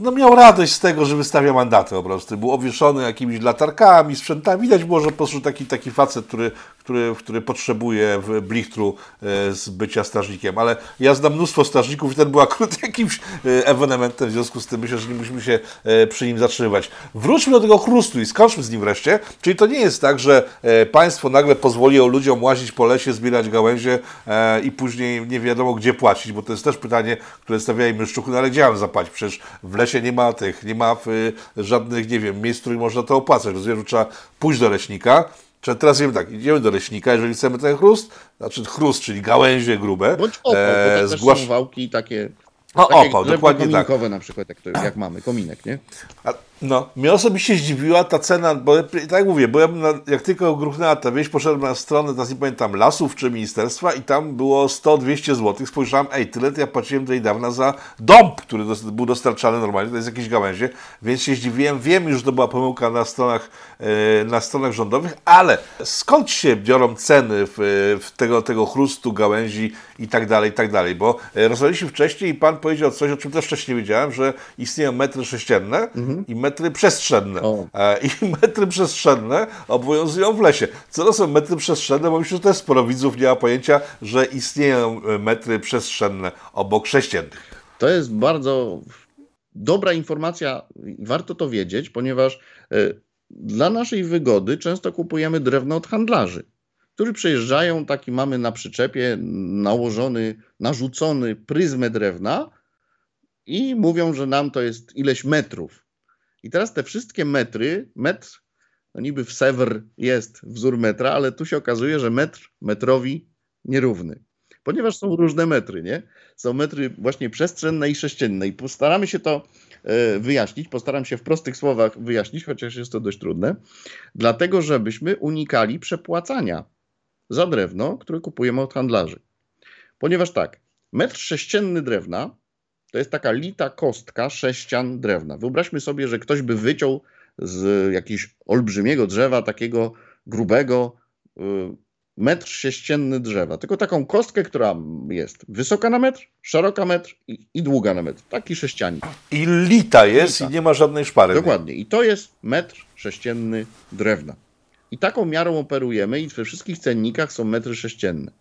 no miał radość z tego, że wystawia mandaty po prostu. Był obwieszony jakimiś latarkami, sprzętami. Widać było, że po prostu taki, taki facet, który, który, który potrzebuje w blichtru e, z bycia strażnikiem. Ale ja znam mnóstwo strażników i ten był akurat jakimś e, ewenementem, w związku z tym myślę, że nie musimy się e, przy nim zatrzymywać. Wróćmy do tego chrustu i skończmy z nim wreszcie. Czyli to nie jest tak, że państwo nagle pozwoliło ludziom łazić po lesie, zbierać gałęzie i później nie wiadomo gdzie płacić, bo to jest też pytanie, które stawiają myszczuchy, no ale gdzie mam zapłacić? Przecież w lesie nie ma tych, nie ma y, żadnych, nie wiem, miejsc, w których można to opłacać. Rozumiem, trzeba pójść do leśnika. Czy teraz wiemy tak, idziemy do leśnika, jeżeli chcemy ten chrust, znaczy chrust, czyli gałęzie grube, bądź opał, bo e, też zgłasz- są wałki takie, O, takie opał, dokładnie tak. na przykład, jak, to, jak mamy, kominek, nie? A, no, mnie osobiście zdziwiła ta cena, bo tak jak mówię, bo ja na, jak tylko gruchnęła ta wieś, poszedłem na stronę, teraz nie pamiętam, lasów czy ministerstwa i tam było 100-200 zł. Spojrzałem, ej, tyle to ja płaciłem tutaj dawna za dąb, który dos, był dostarczany normalnie, to jest jakieś gałęzie, więc się zdziwiłem. Wiem już, że to była pomyłka na stronach, e, na stronach rządowych, ale skąd się biorą ceny w, w tego, tego chrustu, gałęzi i tak dalej, i tak dalej, bo e, rozmawialiśmy wcześniej i Pan powiedział coś, o czym też wcześniej wiedziałem, że istnieją metry sześcienne i metry przestrzenne. O. E, I metry przestrzenne obowiązują w lesie. Co to są metry przestrzenne? Bo myślę, że też sporo widzów nie ma pojęcia, że istnieją e, metry przestrzenne obok sześciennych. To jest bardzo dobra informacja warto to wiedzieć, ponieważ e, dla naszej wygody często kupujemy drewno od handlarzy, którzy przyjeżdżają, taki mamy na przyczepie nałożony, narzucony pryzmę drewna i mówią, że nam to jest ileś metrów. I teraz te wszystkie metry, metr, no niby w Sewr jest wzór metra, ale tu się okazuje, że metr metrowi nierówny. Ponieważ są różne metry, nie? Są metry właśnie przestrzenne i sześcienne. I postaramy się to e, wyjaśnić. Postaram się w prostych słowach wyjaśnić, chociaż jest to dość trudne. Dlatego, żebyśmy unikali przepłacania za drewno, które kupujemy od handlarzy. Ponieważ tak, metr sześcienny drewna to jest taka lita kostka sześcian drewna. Wyobraźmy sobie, że ktoś by wyciął z jakiegoś olbrzymiego drzewa, takiego grubego, y, metr sześcienny drzewa. Tylko taką kostkę, która jest wysoka na metr, szeroka metr i, i długa na metr. Taki sześcianik. I lita jest Lita. i nie ma żadnej szpary. Dokładnie. I to jest metr sześcienny drewna. I taką miarą operujemy i we wszystkich cennikach są metry sześcienne.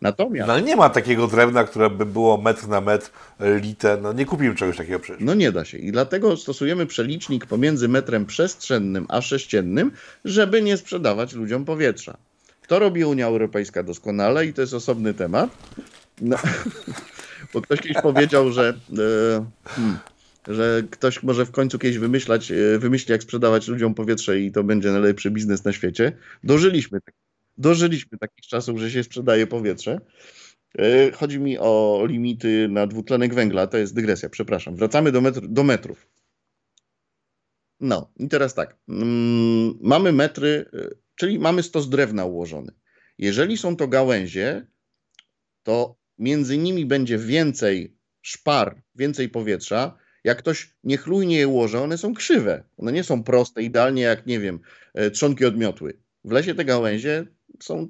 Natomiast No ale nie ma takiego drewna, które by było metr na metr e, lite. No nie kupimy czegoś takiego przecież. No nie da się. I dlatego stosujemy przelicznik pomiędzy metrem przestrzennym a sześciennym, żeby nie sprzedawać ludziom powietrza. To robi Unia Europejska doskonale i to jest osobny temat. No, bo ktoś kiedyś powiedział, że, e, hmm, że ktoś może w końcu kiedyś wymyślać, e, wymyśli, jak sprzedawać ludziom powietrze i to będzie najlepszy biznes na świecie. Dożyliśmy, tak- dożyliśmy takich czasów, że się sprzedaje powietrze. E, Chodzi mi o limity na dwutlenek węgla, to jest dygresja, przepraszam. Wracamy do, metr, do metrów. No i teraz tak. Mm, mamy metry, y, czyli mamy stos drewna ułożony. Jeżeli są to gałęzie, to między nimi będzie więcej szpar, więcej powietrza. Jak ktoś niechlujnie je ułoży, one są krzywe. One nie są proste, idealnie jak, nie wiem, e, trzonki odmiotły. W lesie te gałęzie są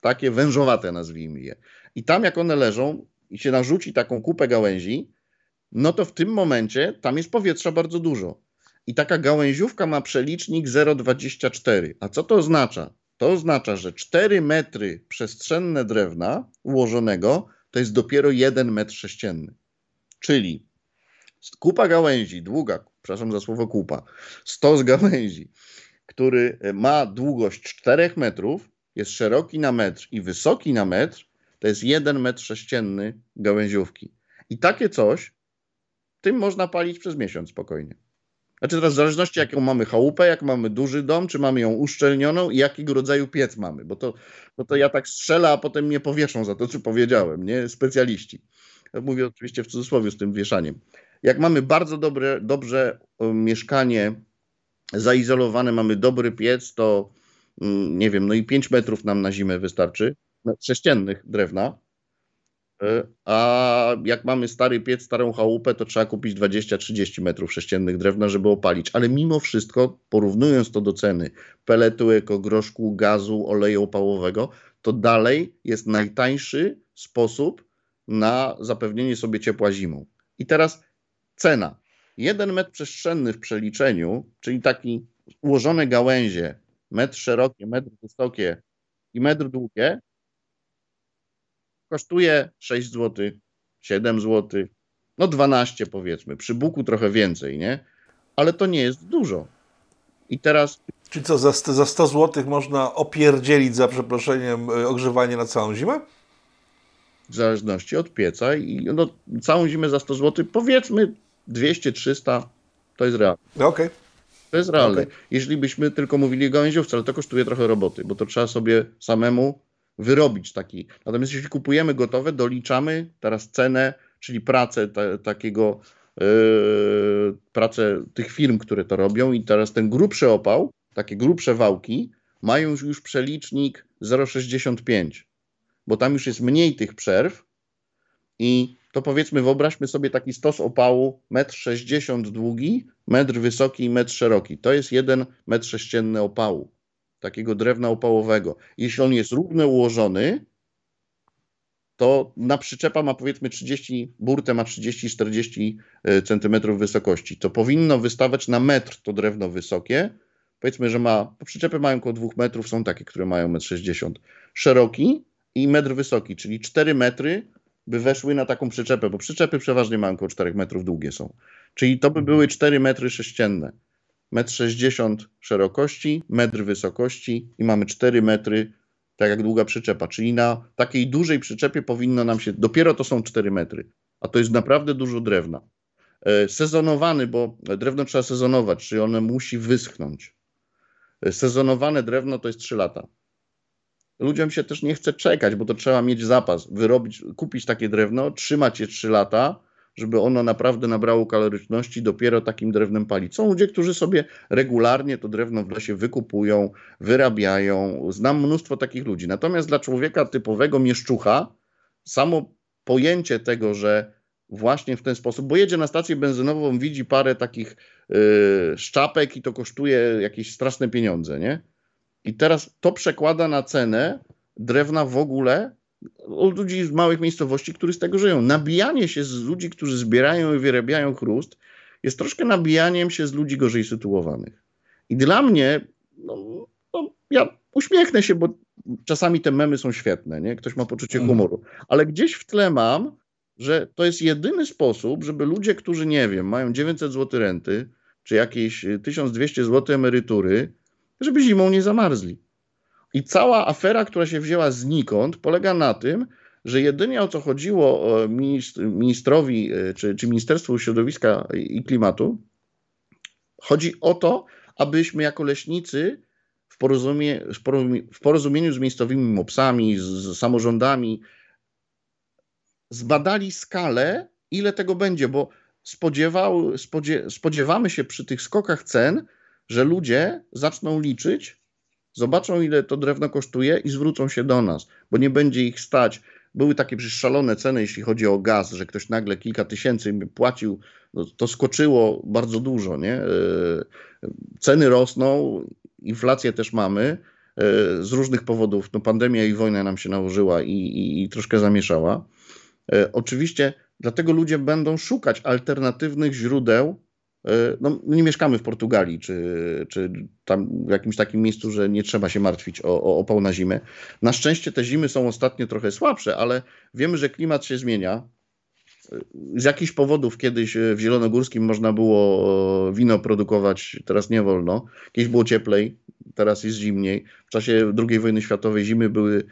takie wężowate, nazwijmy je. I tam, jak one leżą i się narzuci taką kupę gałęzi, no to w tym momencie tam jest powietrza bardzo dużo. I taka gałęziówka ma przelicznik 0,24. A co to oznacza? To oznacza, że 4 metry przestrzenne drewna ułożonego to jest dopiero 1 metr sześcienny. Czyli kupa gałęzi, długa, przepraszam za słowo kupa, stos gałęzi, który ma długość 4 metrów, jest szeroki na metr i wysoki na metr, to jest 1 metr sześcienny gałęziówki. I takie coś, tym można palić przez miesiąc spokojnie. Znaczy teraz w zależności jaką mamy chałupę, jak mamy duży dom, czy mamy ją uszczelnioną i jakiego rodzaju piec mamy, bo to, bo to ja tak strzelę, a potem mnie powieszą za to, co powiedziałem, nie? Specjaliści. Mówię oczywiście w cudzysłowie z tym wieszaniem. Jak mamy bardzo dobre, dobrze mieszkanie zaizolowane, mamy dobry piec, to nie wiem, no i 5 metrów nam na zimę wystarczy, sześciennych drewna, E, a jak mamy stary piec, starą chałupę, to trzeba kupić 20-30 metrów sześciennych drewna, żeby opalić. Ale mimo wszystko, porównując to do ceny peletu, ekogroszku, gazu, oleju opałowego, to dalej jest najtańszy sposób na zapewnienie sobie ciepła zimą. I teraz cena. Jeden metr przestrzenny w przeliczeniu, czyli taki ułożone gałęzie, metr szerokie, metr wysokie i metr długie, kosztuje 6 zł, 7 zł, no 12 powiedzmy, przy buku trochę więcej, nie? Ale to nie jest dużo. I teraz... Czyli co, za, za 100 zł można opierdzielić, za przeproszeniem, e, ogrzewanie na całą zimę? W zależności od pieca i no, całą zimę za 100 zł, powiedzmy 200-300, to jest realne. Okej. Okay. To jest realne. Okay. Jeśli byśmy tylko mówili o gałęziówce, ale to kosztuje trochę roboty, bo to trzeba sobie samemu wyrobić taki. Natomiast jeśli kupujemy gotowe, doliczamy teraz cenę, czyli pracę ta, takiego, yy, pracę tych firm, które to robią i teraz ten grubszy opał, takie grubsze wałki mają już przelicznik 0,65, bo tam już jest mniej tych przerw i to powiedzmy, wyobraźmy sobie taki stos opału 1,60 m długi, metr wysoki i metr szeroki. To jest jeden metr sześcienny opału takiego drewna opałowego. Jeśli on jest równo ułożony, to na przyczepa ma powiedzmy 30, burtę ma 30-40 e, cm wysokości. To powinno wystawać na metr to drewno wysokie. Powiedzmy, że ma, przyczepy mają około 2 metrów, są takie, które mają 1,60 m. Szeroki i metr wysoki, czyli 4 metry by weszły na taką przyczepę, bo przyczepy przeważnie mają około 4 metrów długie są. Czyli to by były 4 metry sześcienne. 1,60 m szerokości, metr wysokości i mamy 4 metry, tak jak długa przyczepa. Czyli na takiej dużej przyczepie powinno nam się, dopiero to są 4 metry, a to jest naprawdę dużo drewna. E, sezonowany, bo drewno trzeba sezonować, czyli ono musi wyschnąć. E, sezonowane drewno to jest 3 lata. Ludziom się też nie chce czekać, bo to trzeba mieć zapas, wyrobić, kupić takie drewno, trzymać je 3 lata, żeby ono naprawdę nabrało kaloryczności, dopiero takim drewnem palić. Są ludzie, którzy sobie regularnie to drewno w lesie wykupują, wyrabiają. Znam mnóstwo takich ludzi. Natomiast dla człowieka typowego mieszczucha, samo pojęcie tego, że właśnie w ten sposób, bo jedzie na stację benzynową, widzi parę takich yy, szczapek i to kosztuje jakieś straszne pieniądze, nie? I teraz to przekłada na cenę drewna w ogóle od ludzi z małych miejscowości, którzy z tego żyją. Nabijanie się z ludzi, którzy zbierają i wyrabiają chrust, jest troszkę nabijaniem się z ludzi gorzej sytuowanych. I dla mnie, no, no, ja uśmiechnę się, bo czasami te memy są świetne, nie? Ktoś ma poczucie mhm. humoru. Ale gdzieś w tle mam, że to jest jedyny sposób, żeby ludzie, którzy, nie wiem, mają 900 zł renty, czy jakieś 1200 zł emerytury, żeby zimą nie zamarzli. I cała afera, która się wzięła znikąd, polega na tym, że jedynie o co chodziło ministrowi e, czy, czy Ministerstwu Środowiska i Klimatu, chodzi o to, abyśmy jako leśnicy w, porozumie, w porozumieniu z miejscowymi mopsami, z, z samorządami, zbadali skalę, ile tego będzie, bo spodziewał, spodzie, spodziewamy się przy tych skokach cen, że ludzie zaczną liczyć, zobaczą ile to drewno kosztuje i zwrócą się do nas, bo nie będzie ich stać. Były takie szalone ceny, jeśli chodzi o gaz, że ktoś nagle kilka tysięcy płacił, no to skoczyło bardzo dużo, nie? E, ceny rosną, inflację też mamy e, z różnych powodów. No pandemia i wojna nam się nałożyła i, i, i troszkę zamieszała. E, oczywiście dlatego ludzie będą szukać alternatywnych źródeł no, nie mieszkamy w Portugalii, czy, czy tam w jakimś takim miejscu, że nie trzeba się martwić o, o opał na zimę. Na szczęście te zimy są ostatnio trochę słabsze, ale wiemy, że klimat się zmienia. E, z jakichś powodów kiedyś w Zielonogórskim można było wino produkować, teraz nie wolno. Kiedyś było cieplej, teraz jest zimniej. W czasie II wojny światowej zimy były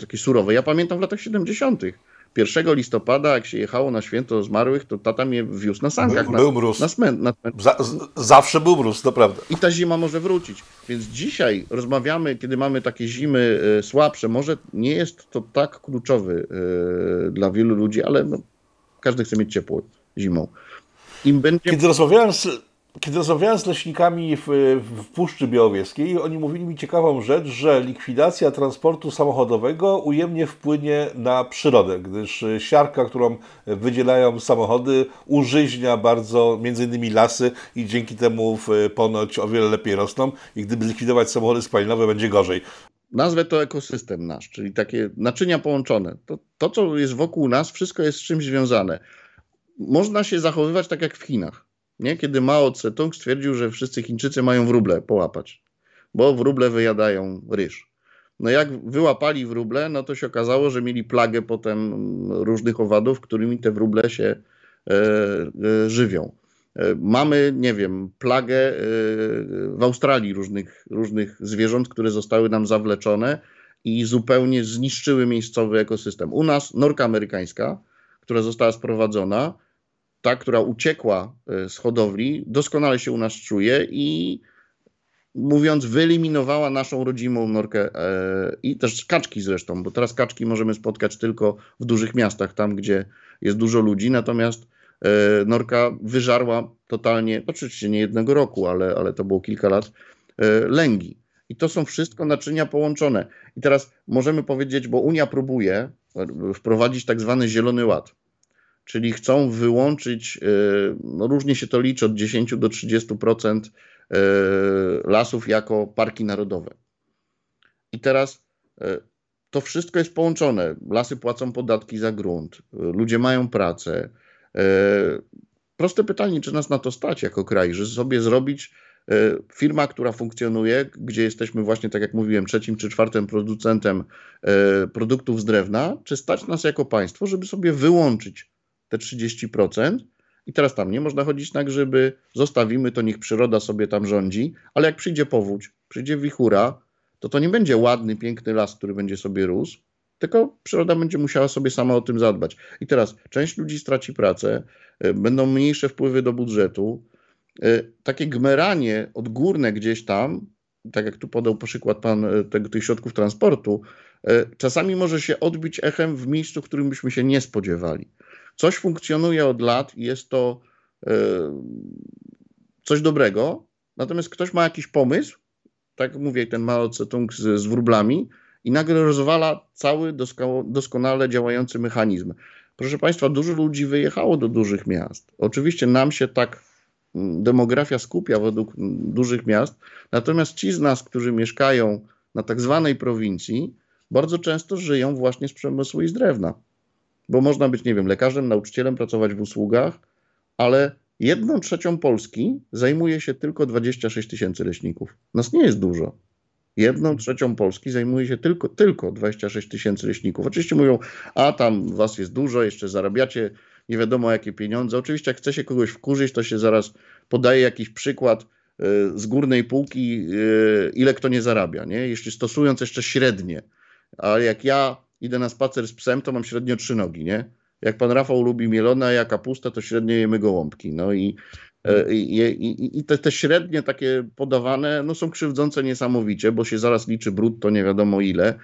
takie surowe. Ja pamiętam w latach 70 1 listopada, jak się jechało na święto zmarłych, to tata mnie wiózł na sankach. Był, na, był mróz. Na smę, na, Za, zawsze był mróz, to prawda. I ta zima może wrócić. Więc dzisiaj rozmawiamy, kiedy mamy takie zimy y, słabsze, może nie jest to tak kluczowy y, dla wielu ludzi, ale no, każdy chce mieć ciepło zimą. Im będzie... Kiedy rozmawiałem z kiedy rozmawiałem z leśnikami w, w Puszczy Białowieskiej, oni mówili mi ciekawą rzecz, że likwidacja transportu samochodowego ujemnie wpłynie na przyrodę, gdyż siarka, którą wydzielają samochody, użyźnia bardzo między innymi lasy i dzięki temu ponoć o wiele lepiej rosną i gdyby zlikwidować samochody spalinowe będzie gorzej. Nazwę to ekosystem nasz, czyli takie naczynia połączone. To, to, co jest wokół nas, wszystko jest z czymś związane. Można się zachowywać tak jak w Chinach nie? kiedy Mao Tse-tung stwierdził, że wszyscy Chińczycy mają wróble połapać, bo wróble wyjadają ryż. No jak wyłapali wróble, no to się okazało, że mieli plagę potem różnych owadów, którymi te wróble się e, e, żywią. E, mamy, nie wiem, plagę e, w Australii różnych, różnych zwierząt, które zostały nam zawleczone i zupełnie zniszczyły miejscowy ekosystem. U nas norka amerykańska, która została sprowadzona, ta, która uciekła e, z hodowli, doskonale się u nas czuje i mówiąc, wyeliminowała naszą rodzimą norkę e, i też kaczki zresztą, bo teraz kaczki możemy spotkać tylko w dużych miastach, tam gdzie jest dużo ludzi, natomiast e, norka wyżarła totalnie, oczywiście nie jednego roku, ale, ale to było kilka lat, lęgi. I to są wszystko naczynia połączone. I teraz możemy powiedzieć, bo Unia próbuje wprowadzić tak zwany zielony ład czyli chcą wyłączyć, e, no różnie się to liczy, od 10 do 30% e, lasów jako parki narodowe. I teraz e, to wszystko jest połączone. Lasy płacą podatki za grunt, ludzie mają pracę. Proste pytanie, czy nas na to stać jako kraj, że sobie zrobić firma, która funkcjonuje, gdzie jesteśmy właśnie, tak jak mówiłem, trzecim czy czwartym producentem produktów z drewna, czy stać nas jako państwo, żeby sobie wyłączyć te 30%. I teraz tam nie można chodzić na grzyby, zostawimy to, niech przyroda sobie tam rządzi, ale jak przyjdzie powódź, przyjdzie wichura, to to nie będzie ładny, piękny las, który będzie sobie rósł, tylko przyroda będzie musiała sobie sama o tym zadbać. I teraz część ludzi straci pracę, y, będą mniejsze wpływy do budżetu. Y, takie gmeranie odgórne gdzieś tam, tak jak tu podał przykład pan y, tego, tych środków transportu, czasami może się odbić echem w miejscu, w którym byśmy się nie spodziewali. Coś funkcjonuje od lat i jest to e, coś dobrego, natomiast ktoś ma jakiś pomysł, tak mówię, ten Mao z, z wróblami i nagle rozwala cały doskonale działający mechanizm. Proszę Państwa, dużo ludzi wyjechało do dużych miast. Oczywiście nam się tak demografia skupia według dużych miast, natomiast ci z nas, którzy mieszkają na tak zwanej prowincji, bardzo często żyją właśnie z przemysłu i z drewna bo można być, nie wiem, lekarzem, nauczycielem, pracować w usługach, ale jedną trzecią Polski zajmuje się tylko 26 tysięcy leśników. Nas nie jest dużo. Jedną trzecią Polski zajmuje się tylko, tylko 26 tysięcy leśników. Oczywiście mówią, a tam was jest dużo, jeszcze zarabiacie nie wiadomo jakie pieniądze. Oczywiście jak chce się kogoś wkurzyć, to się zaraz podaje jakiś przykład e, z górnej półki, e, ile kto nie zarabia, nie? jeśli stosując jeszcze średnie. A jak ja idę na spacer z psem, to mam średnio trzy nogi, nie? Jak pan Rafał lubi mielone, a ja kapustę, to średnio jemy gołąbki. No i, e, i, i, i te, te, średnie takie podawane no są krzywdzące niesamowicie, bo się zaraz liczy brutto nie wiadomo ile.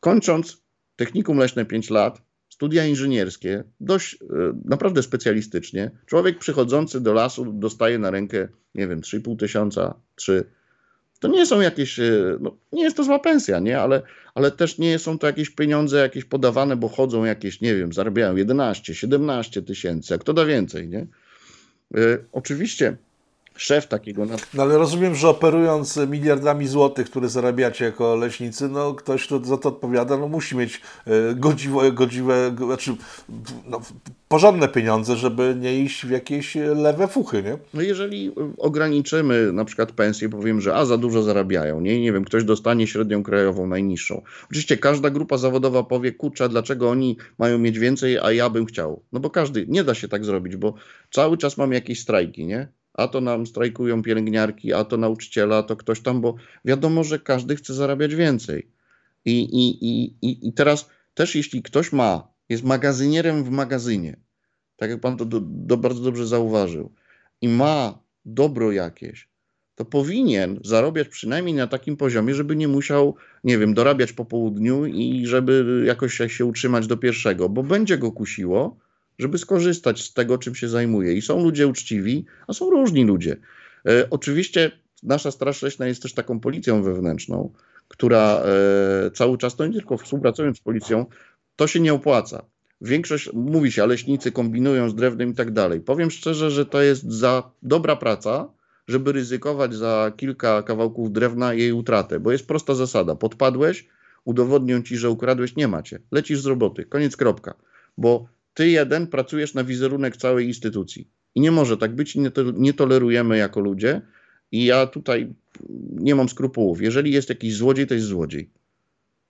Kończąc technikum leśne 5 lat, studia inżynierskie, dość e, naprawdę specjalistycznie, człowiek przychodzący do lasu dostaje na rękę, nie wiem, 3,5 tysiąca, 3 to nie są jakieś, e, no, nie jest to zła pensja, nie? Ale, ale też nie są to jakieś pieniądze jakieś podawane, bo chodzą jakieś, nie wiem, zarabiają 11, 17 tysięcy, kto da więcej, nie? E, oczywiście szef takiego. No ale rozumiem, że operując miliardami złotych, które zarabiacie jako leśnicy, no ktoś, kto za to odpowiada, no musi mieć e, godziwe, godziwe znaczy no, porządne pieniądze, żeby nie iść w jakieś lewe fuchy, nie? No jeżeli ograniczymy na przykład pensję, powiem, że a za dużo zarabiają, nie, nie wiem, ktoś dostanie średnią krajową najniższą. Oczywiście każda grupa zawodowa powie, kurczę, dlaczego oni mają mieć więcej, a ja bym chciał. No bo każdy, nie da się tak zrobić, bo cały czas mamy jakieś strajki, nie? A to nam strajkują pielęgniarki, a to nauczyciela, a to ktoś tam, bo wiadomo, że każdy chce zarabiać więcej. I, i, i, i teraz też jeśli ktoś ma jest magazynierem w magazynie, tak jak pan to do, do bardzo dobrze zauważył, i ma dobro jakieś, to powinien zarabiać przynajmniej na takim poziomie, żeby nie musiał, nie wiem, dorabiać po południu i żeby jakoś się utrzymać do pierwszego, bo będzie go kusiło, żeby skorzystać z tego, czym się zajmuje. I są ludzie uczciwi, a są różni ludzie. E, oczywiście nasza Straż Leśna jest też taką policją wewnętrzną, która e, cały czas, to nie tylko współpracując z policją, to się nie opłaca. Większość, mówi się, a leśnicy kombinują z drewnem i tak dalej. Powiem szczerze, że to jest za dobra praca, żeby ryzykować za kilka kawałków drewna jej utratę, bo jest prosta zasada. Podpadłeś, udowodnią ci, że ukradłeś, nie macie. Lecisz z roboty, koniec kropka. Bo ty jeden pracujesz na wizerunek całej instytucji. I nie może tak być, nie, to, nie tolerujemy jako ludzie. I ja tutaj nie mam skrupułów. Jeżeli jest jakiś złodziej, to jest złodziej.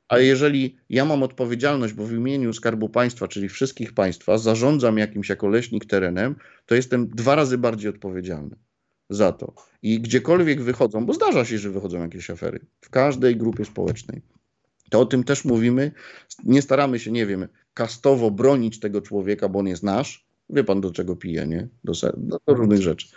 A jeżeli ja mam odpowiedzialność, bo w imieniu Skarbu Państwa, czyli wszystkich państwa, zarządzam jakimś jako leśnik terenem, to jestem dwa razy bardziej odpowiedzialny za to. I gdziekolwiek wychodzą, bo zdarza się, że wychodzą jakieś afery w każdej grupie społecznej, to o tym też mówimy. Nie staramy się, nie wiem, kastowo bronić tego człowieka, bo on jest nasz. Wie pan, do czego pije, nie? Do, do, do różnych rzeczy.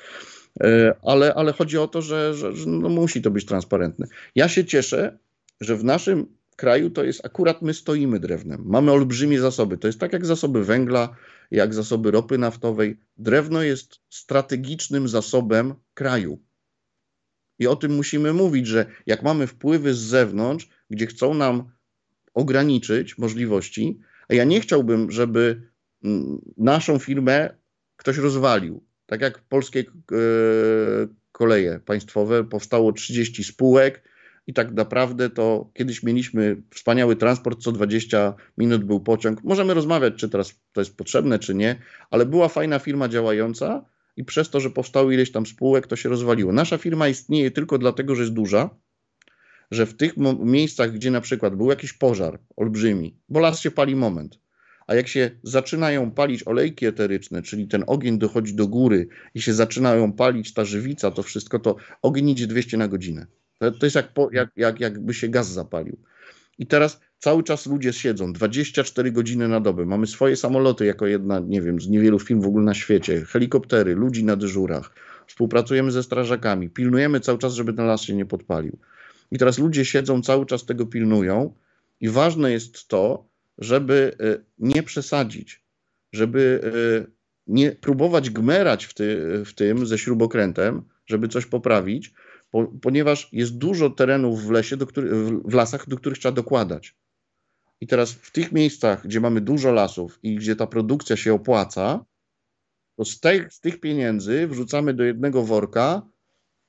E, ale, ale chodzi o to, że, że, że no musi to być transparentne. Ja się cieszę, że w naszym kraju to jest akurat my stoimy drewnem. Mamy olbrzymie zasoby. To jest tak jak zasoby węgla, jak zasoby ropy naftowej. Drewno jest strategicznym zasobem kraju. I o tym musimy mówić, że jak mamy wpływy z zewnątrz, gdzie chcą nam ograniczyć możliwości, a ja nie chciałbym, żeby mm, naszą firmę ktoś rozwalił. Tak jak polskie e, koleje państwowe, powstało 30 spółek, i tak naprawdę to kiedyś mieliśmy wspaniały transport, co 20 minut był pociąg. Możemy rozmawiać, czy teraz to jest potrzebne, czy nie, ale była fajna firma działająca i przez to, że powstało ileś tam spółek, to się rozwaliło. Nasza firma istnieje tylko dlatego, że jest duża, że w tych miejscach, gdzie na przykład był jakiś pożar olbrzymi, bo las się pali moment, a jak się zaczynają palić olejki eteryczne, czyli ten ogień dochodzi do góry i się zaczynają palić ta żywica, to wszystko, to ogień idzie 200 na godzinę. To, to jest jak, po, jak, jak, jakby się gaz zapalił. I teraz cały czas ludzie siedzą 24 godziny na dobę. Mamy swoje samoloty jako jedna, nie wiem, z niewielu firm w ogóle na świecie, helikoptery, ludzi na dyżurach. Współpracujemy ze strażakami, pilnujemy cały czas, żeby ten las się nie podpalił. I teraz ludzie siedzą, cały czas tego pilnują, i ważne jest to, żeby e, nie przesadzić, żeby e, nie próbować gmerać w, ty, w tym ze śrubokrętem, żeby coś poprawić, po, ponieważ jest dużo terenów w lesie, do który, w lasach, do których trzeba dokładać. I teraz w tych miejscach, gdzie mamy dużo lasów i gdzie ta produkcja się opłaca, to z, z tych pieniędzy wrzucamy do jednego worka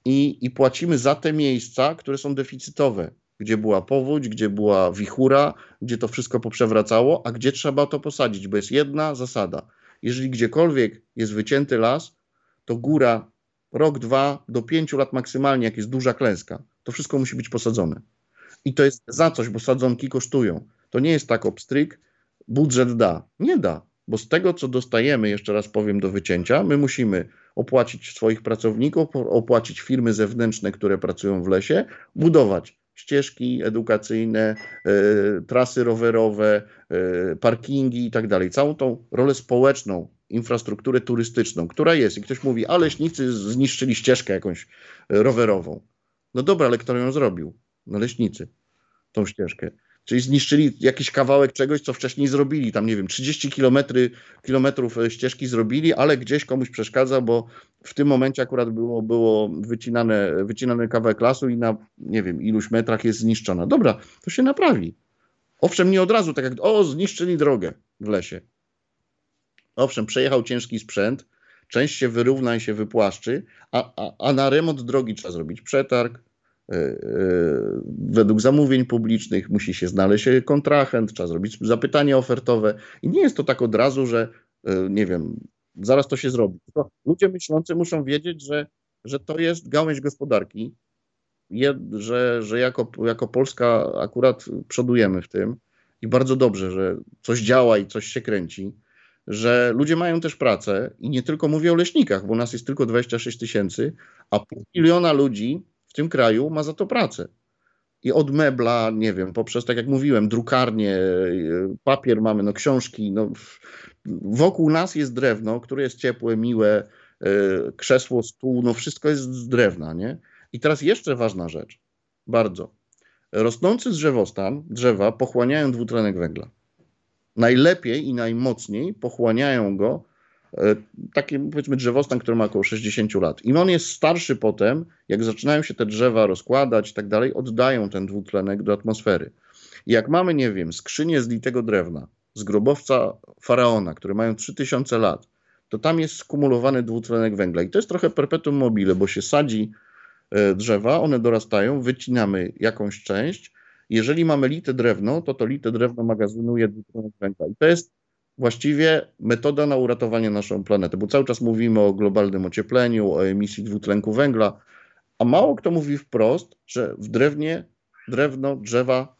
i, i płacimy za te miejsca, które są deficytowe, gdzie była powódź, gdzie była wichura, gdzie to wszystko poprzewracało, a gdzie trzeba to posadzić, bo jest jedna zasada. Jeżeli gdziekolwiek jest wycięty las, to góra rok, dwa, do pięciu lat maksymalnie, jak jest duża klęska, to wszystko musi być posadzone. I to jest za coś, bo sadzonki kosztują. To nie jest tak obstryk, budżet da. Nie da, bo z tego, co dostajemy, jeszcze raz powiem, do wycięcia, my musimy opłacić swoich pracowników, opłacić firmy zewnętrzne, które pracują w lesie, budować ścieżki edukacyjne, y, trasy rowerowe, y, parkingi i tak dalej. Całą tą rolę społeczną infrastrukturę turystyczną, która jest. I ktoś mówi, a leśnicy zniszczyli ścieżkę jakąś e, rowerową. No dobra, ale kto ją zrobił? No leśnicy, tą ścieżkę. Czyli zniszczyli jakiś kawałek czegoś, co wcześniej zrobili. Tam, nie wiem, 30 kilometry, kilometrów e, ścieżki zrobili, ale gdzieś komuś przeszkadza, bo w tym momencie akurat było, było wycinane, wycinany kawałek lasu i na, nie wiem, iluś metrach jest zniszczona. Dobra, to się naprawi. Owszem, nie od razu, tak jak, o, zniszczyli drogę w lesie. Owszem, przejechał ciężki sprzęt, część się wyrówna i się wypłaszczy, a, a, a na remont drogi trzeba zrobić przetarg. Yy, yy, według zamówień publicznych musi się znaleźć kontrahent, trzeba zrobić zapytanie ofertowe. I nie jest to tak od razu, że nie wiem, zaraz to się zrobi. Ludzie myślący muszą wiedzieć, że, że to jest gałęź gospodarki, że, że jako, jako Polska akurat przodujemy w tym i bardzo dobrze, że coś działa i coś się kręci że ludzie mają też pracę i nie tylko mówię o leśnikach, bo nas jest tylko 26 tysięcy, a pół miliona ludzi tym kraju ma za to pracę. I od mebla, nie wiem, poprzez, tak jak mówiłem, drukarnie, y, papier mamy, no książki, no, wokół nas jest drewno, które jest ciepłe, miłe, y, krzesło, stół, no wszystko jest z drewna, nie? I teraz jeszcze ważna rzecz, bardzo. Rosnący drzewostan, drzewa pochłaniają dwutlenek węgla. Najlepiej i najmocniej pochłaniają go taki powiedzmy drzewostan, który ma około 60 lat. Im on jest starszy potem, jak zaczynają się te drzewa rozkładać i tak dalej, oddają ten dwutlenek do atmosfery. I jak mamy, nie wiem, skrzynię z litego drewna, z grobowca faraona, które mają 3000 lat, to tam jest skumulowany dwutlenek węgla. I to jest trochę perpetuum mobile, bo się sadzi e, drzewa, one dorastają, wycinamy jakąś część. Jeżeli mamy lite drewno, to to lite drewno magazynuje dwutlenek węgla. I to jest właściwie metoda na uratowanie naszą planetę, bo cały czas mówimy o globalnym ociepleniu, o emisji dwutlenku węgla, a mało kto mówi wprost, że w drewnie drewno, drzewa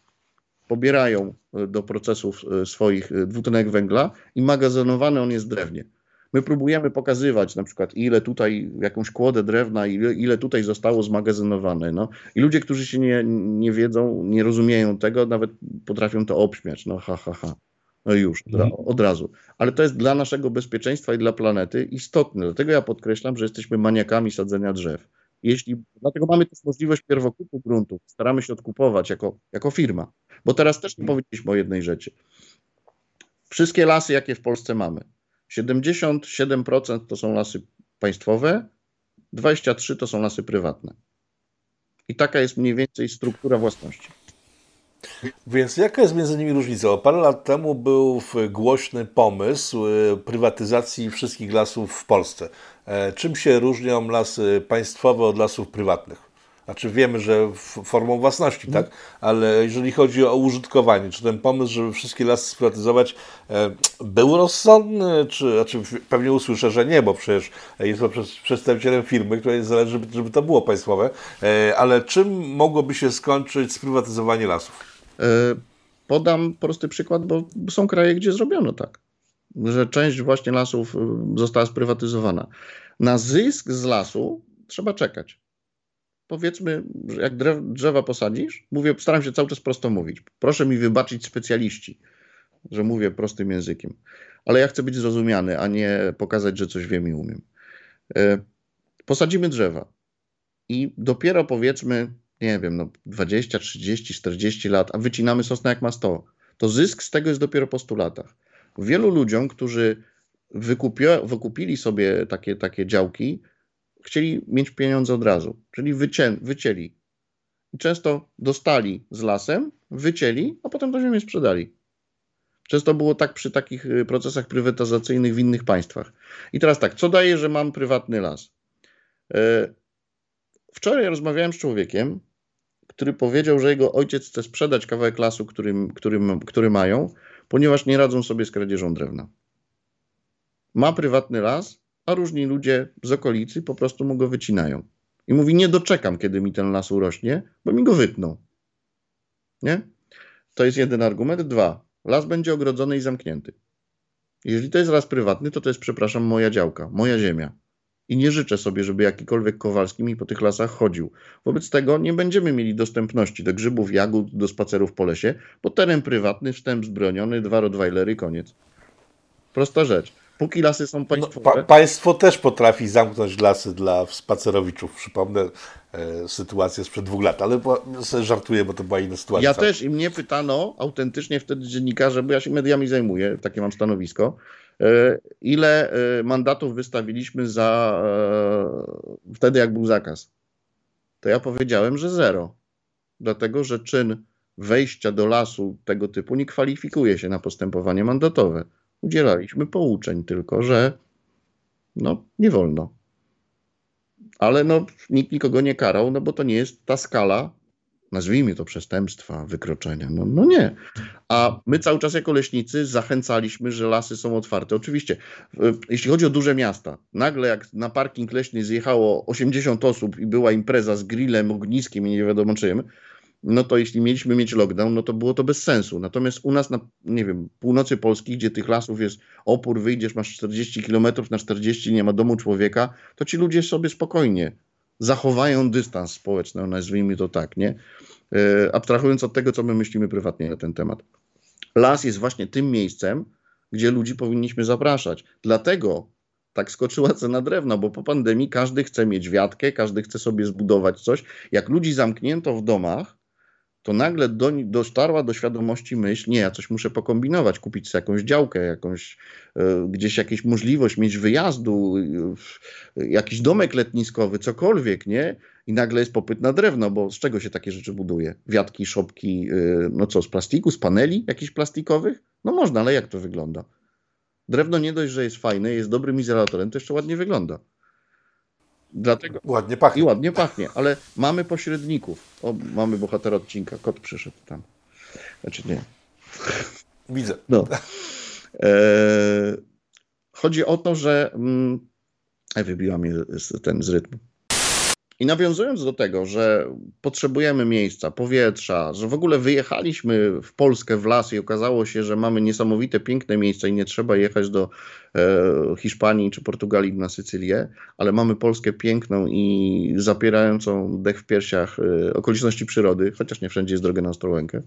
pobierają e, do procesów e, swoich e, dwutlenek węgla i magazynowany on jest w drewnie. My próbujemy pokazywać na przykład, ile tutaj, jakąś kłodę drewna, ile, ile tutaj zostało zmagazynowane. No. I ludzie, którzy się nie, nie wiedzą, nie rozumieją tego, nawet potrafią to obśmiać. No ha, ha, ha. No już, mhm. od razu. Ale to jest dla naszego bezpieczeństwa i dla planety istotne. Dlatego ja podkreślam, że jesteśmy maniakami sadzenia drzew. Jeśli, dlatego mamy też możliwość pierwokupu gruntów. Staramy się odkupować jako, jako firma. Bo teraz też nie powiedzieliśmy o jednej rzeczy. Wszystkie lasy, jakie w Polsce mamy, 77% to są lasy państwowe, 23% to są lasy prywatne. I taka jest mniej więcej struktura własności. Więc jaka jest między nimi różnica? O parę lat temu był głośny pomysł y, prywatyzacji wszystkich lasów w Polsce. E, czym się różnią lasy państwowe od lasów prywatnych? Znaczy wiemy, że formą własności, tak? Ale jeżeli chodzi o użytkowanie, czy ten pomysł, żeby wszystkie lasy sprywatyzować e, był rozsądny, czy znaczy pewnie usłyszę, że nie, bo przecież jest to przedstawicielem firmy, której zależy, żeby, żeby to było państwowe, e, ale czym mogłoby się skończyć sprywatyzowanie lasów? E, podam prosty przykład, bo są kraje, gdzie zrobiono tak, że część właśnie lasów została sprywatyzowana. Na zysk z lasu trzeba czekać powiedzmy, jak drzewa posadzisz, mówię, staram się cały czas prosto mówić. Proszę mi wybaczyć specjaliści, że mówię prostym językiem, ale ja chcę być zrozumiany, a nie pokazać, że coś wiem i umiem. E, posadzimy drzewa i dopiero powiedzmy, nie wiem, no 20, 30, 40 lat, a wycinamy sosnę jak ma 100, to zysk z tego jest dopiero po 100 latach. Wielu ludziom, którzy wykupili sobie takie, takie działki, chcieli mieć pieniądze od razu, czyli wycię, wycięli. I często dostali z lasem, wycięli, a potem to ziemię sprzedali. Często było tak przy takich y, procesach prywatyzacyjnych w innych państwach. I teraz tak, co daje, że mam prywatny las? E, wczoraj rozmawiałem z człowiekiem, który powiedział, że jego ojciec chce sprzedać kawałek lasu, który, który, który mają, ponieważ nie radzą sobie z kradzieżą drewna. Ma prywatny las, a różni ludzie z okolicy po prostu mu go wycinają. I mówi, nie doczekam, kiedy mi ten las urośnie, bo mi go wytną. Nie? To jest jeden argument. Dwa, las będzie ogrodzony i zamknięty. Jeżeli to jest las prywatny, to to jest, przepraszam, moja działka, moja ziemia. I nie życzę sobie, żeby jakikolwiek Kowalski mi po tych lasach chodził. Wobec tego nie będziemy mieli dostępności do grzybów, jagód, do spacerów po lesie, bo teren prywatny, wstęp zbroniony, dwa Rottweilery, koniec. Prosta rzecz. Póki lasy są państwowe. No, pa, państwo też potrafi zamknąć lasy dla spacerowiczów. Przypomnę e, sytuację sprzed dwóch lat, ale bo, żartuję, bo to była inna sytuacja. Ja też i mnie pytano autentycznie wtedy dziennikarze, bo ja się mediami zajmuję, takie mam stanowisko, e, ile e, mandatów wystawiliśmy za e, wtedy, jak był zakaz. To ja powiedziałem, że zero. Dlatego, że czyn wejścia do lasu tego typu nie kwalifikuje się na postępowanie mandatowe udzielaliśmy pouczeń tylko, że no nie wolno. Ale no, nikt nikogo nie karał, no bo to nie jest ta skala, nazwijmy to przestępstwa, wykroczenia. No, no nie. A my cały czas jako leśnicy zachęcaliśmy, że lasy są otwarte. Oczywiście, jeśli chodzi o duże miasta, nagle jak na parking leśny zjechało 80 osób i była impreza z grillem, ogniskiem i nie wiadomo czym, no to jeśli mieliśmy mieć lockdown, no to było to bez sensu. Natomiast u nas na, nie wiem, północy Polski, gdzie tych lasów jest opór, wyjdziesz, masz 40 km na 40, nie ma domu człowieka, to ci ludzie sobie spokojnie zachowają dystans społeczny, nazwijmy to tak, nie? E, abstrahując od tego, co my myślimy prywatnie na ten temat. Las jest właśnie tym miejscem, gdzie ludzi powinniśmy zapraszać. Dlatego tak skoczyła cena drewna, bo po pandemii każdy chce mieć wiatkę, każdy chce sobie zbudować coś. Jak ludzi zamknięto w domach, to nagle do, dotarła do świadomości myśl, nie, ja coś muszę pokombinować, kupić sobie jakąś działkę, jakąś, y, gdzieś jakąś możliwość mieć wyjazdu, y, jakiś domek letniskowy, cokolwiek, nie? I nagle jest popyt na drewno, bo z czego się takie rzeczy buduje? Wiatki, szopki, y, no co, z plastiku, z paneli jakichś plastikowych? No można, ale jak to wygląda? Drewno nie dość, że jest fajne, jest dobrym izolatorem, to jeszcze ładnie wygląda. Dlatego, ładnie pachnie. I ładnie pachnie, ale mamy pośredników. O, mamy bohatera odcinka, kot przyszedł tam. Znaczy nie. Widzę. No. E, chodzi o to, że mm, wybiła mnie ten z rytmu. I nawiązując do tego, że potrzebujemy miejsca, powietrza, że w ogóle wyjechaliśmy w Polskę w las i okazało się, że mamy niesamowite, piękne miejsca i nie trzeba jechać do e, Hiszpanii czy Portugalii na Sycylię, ale mamy Polskę piękną i zapierającą dech w piersiach e, okoliczności przyrody, chociaż nie wszędzie jest droga na Ostrołękę.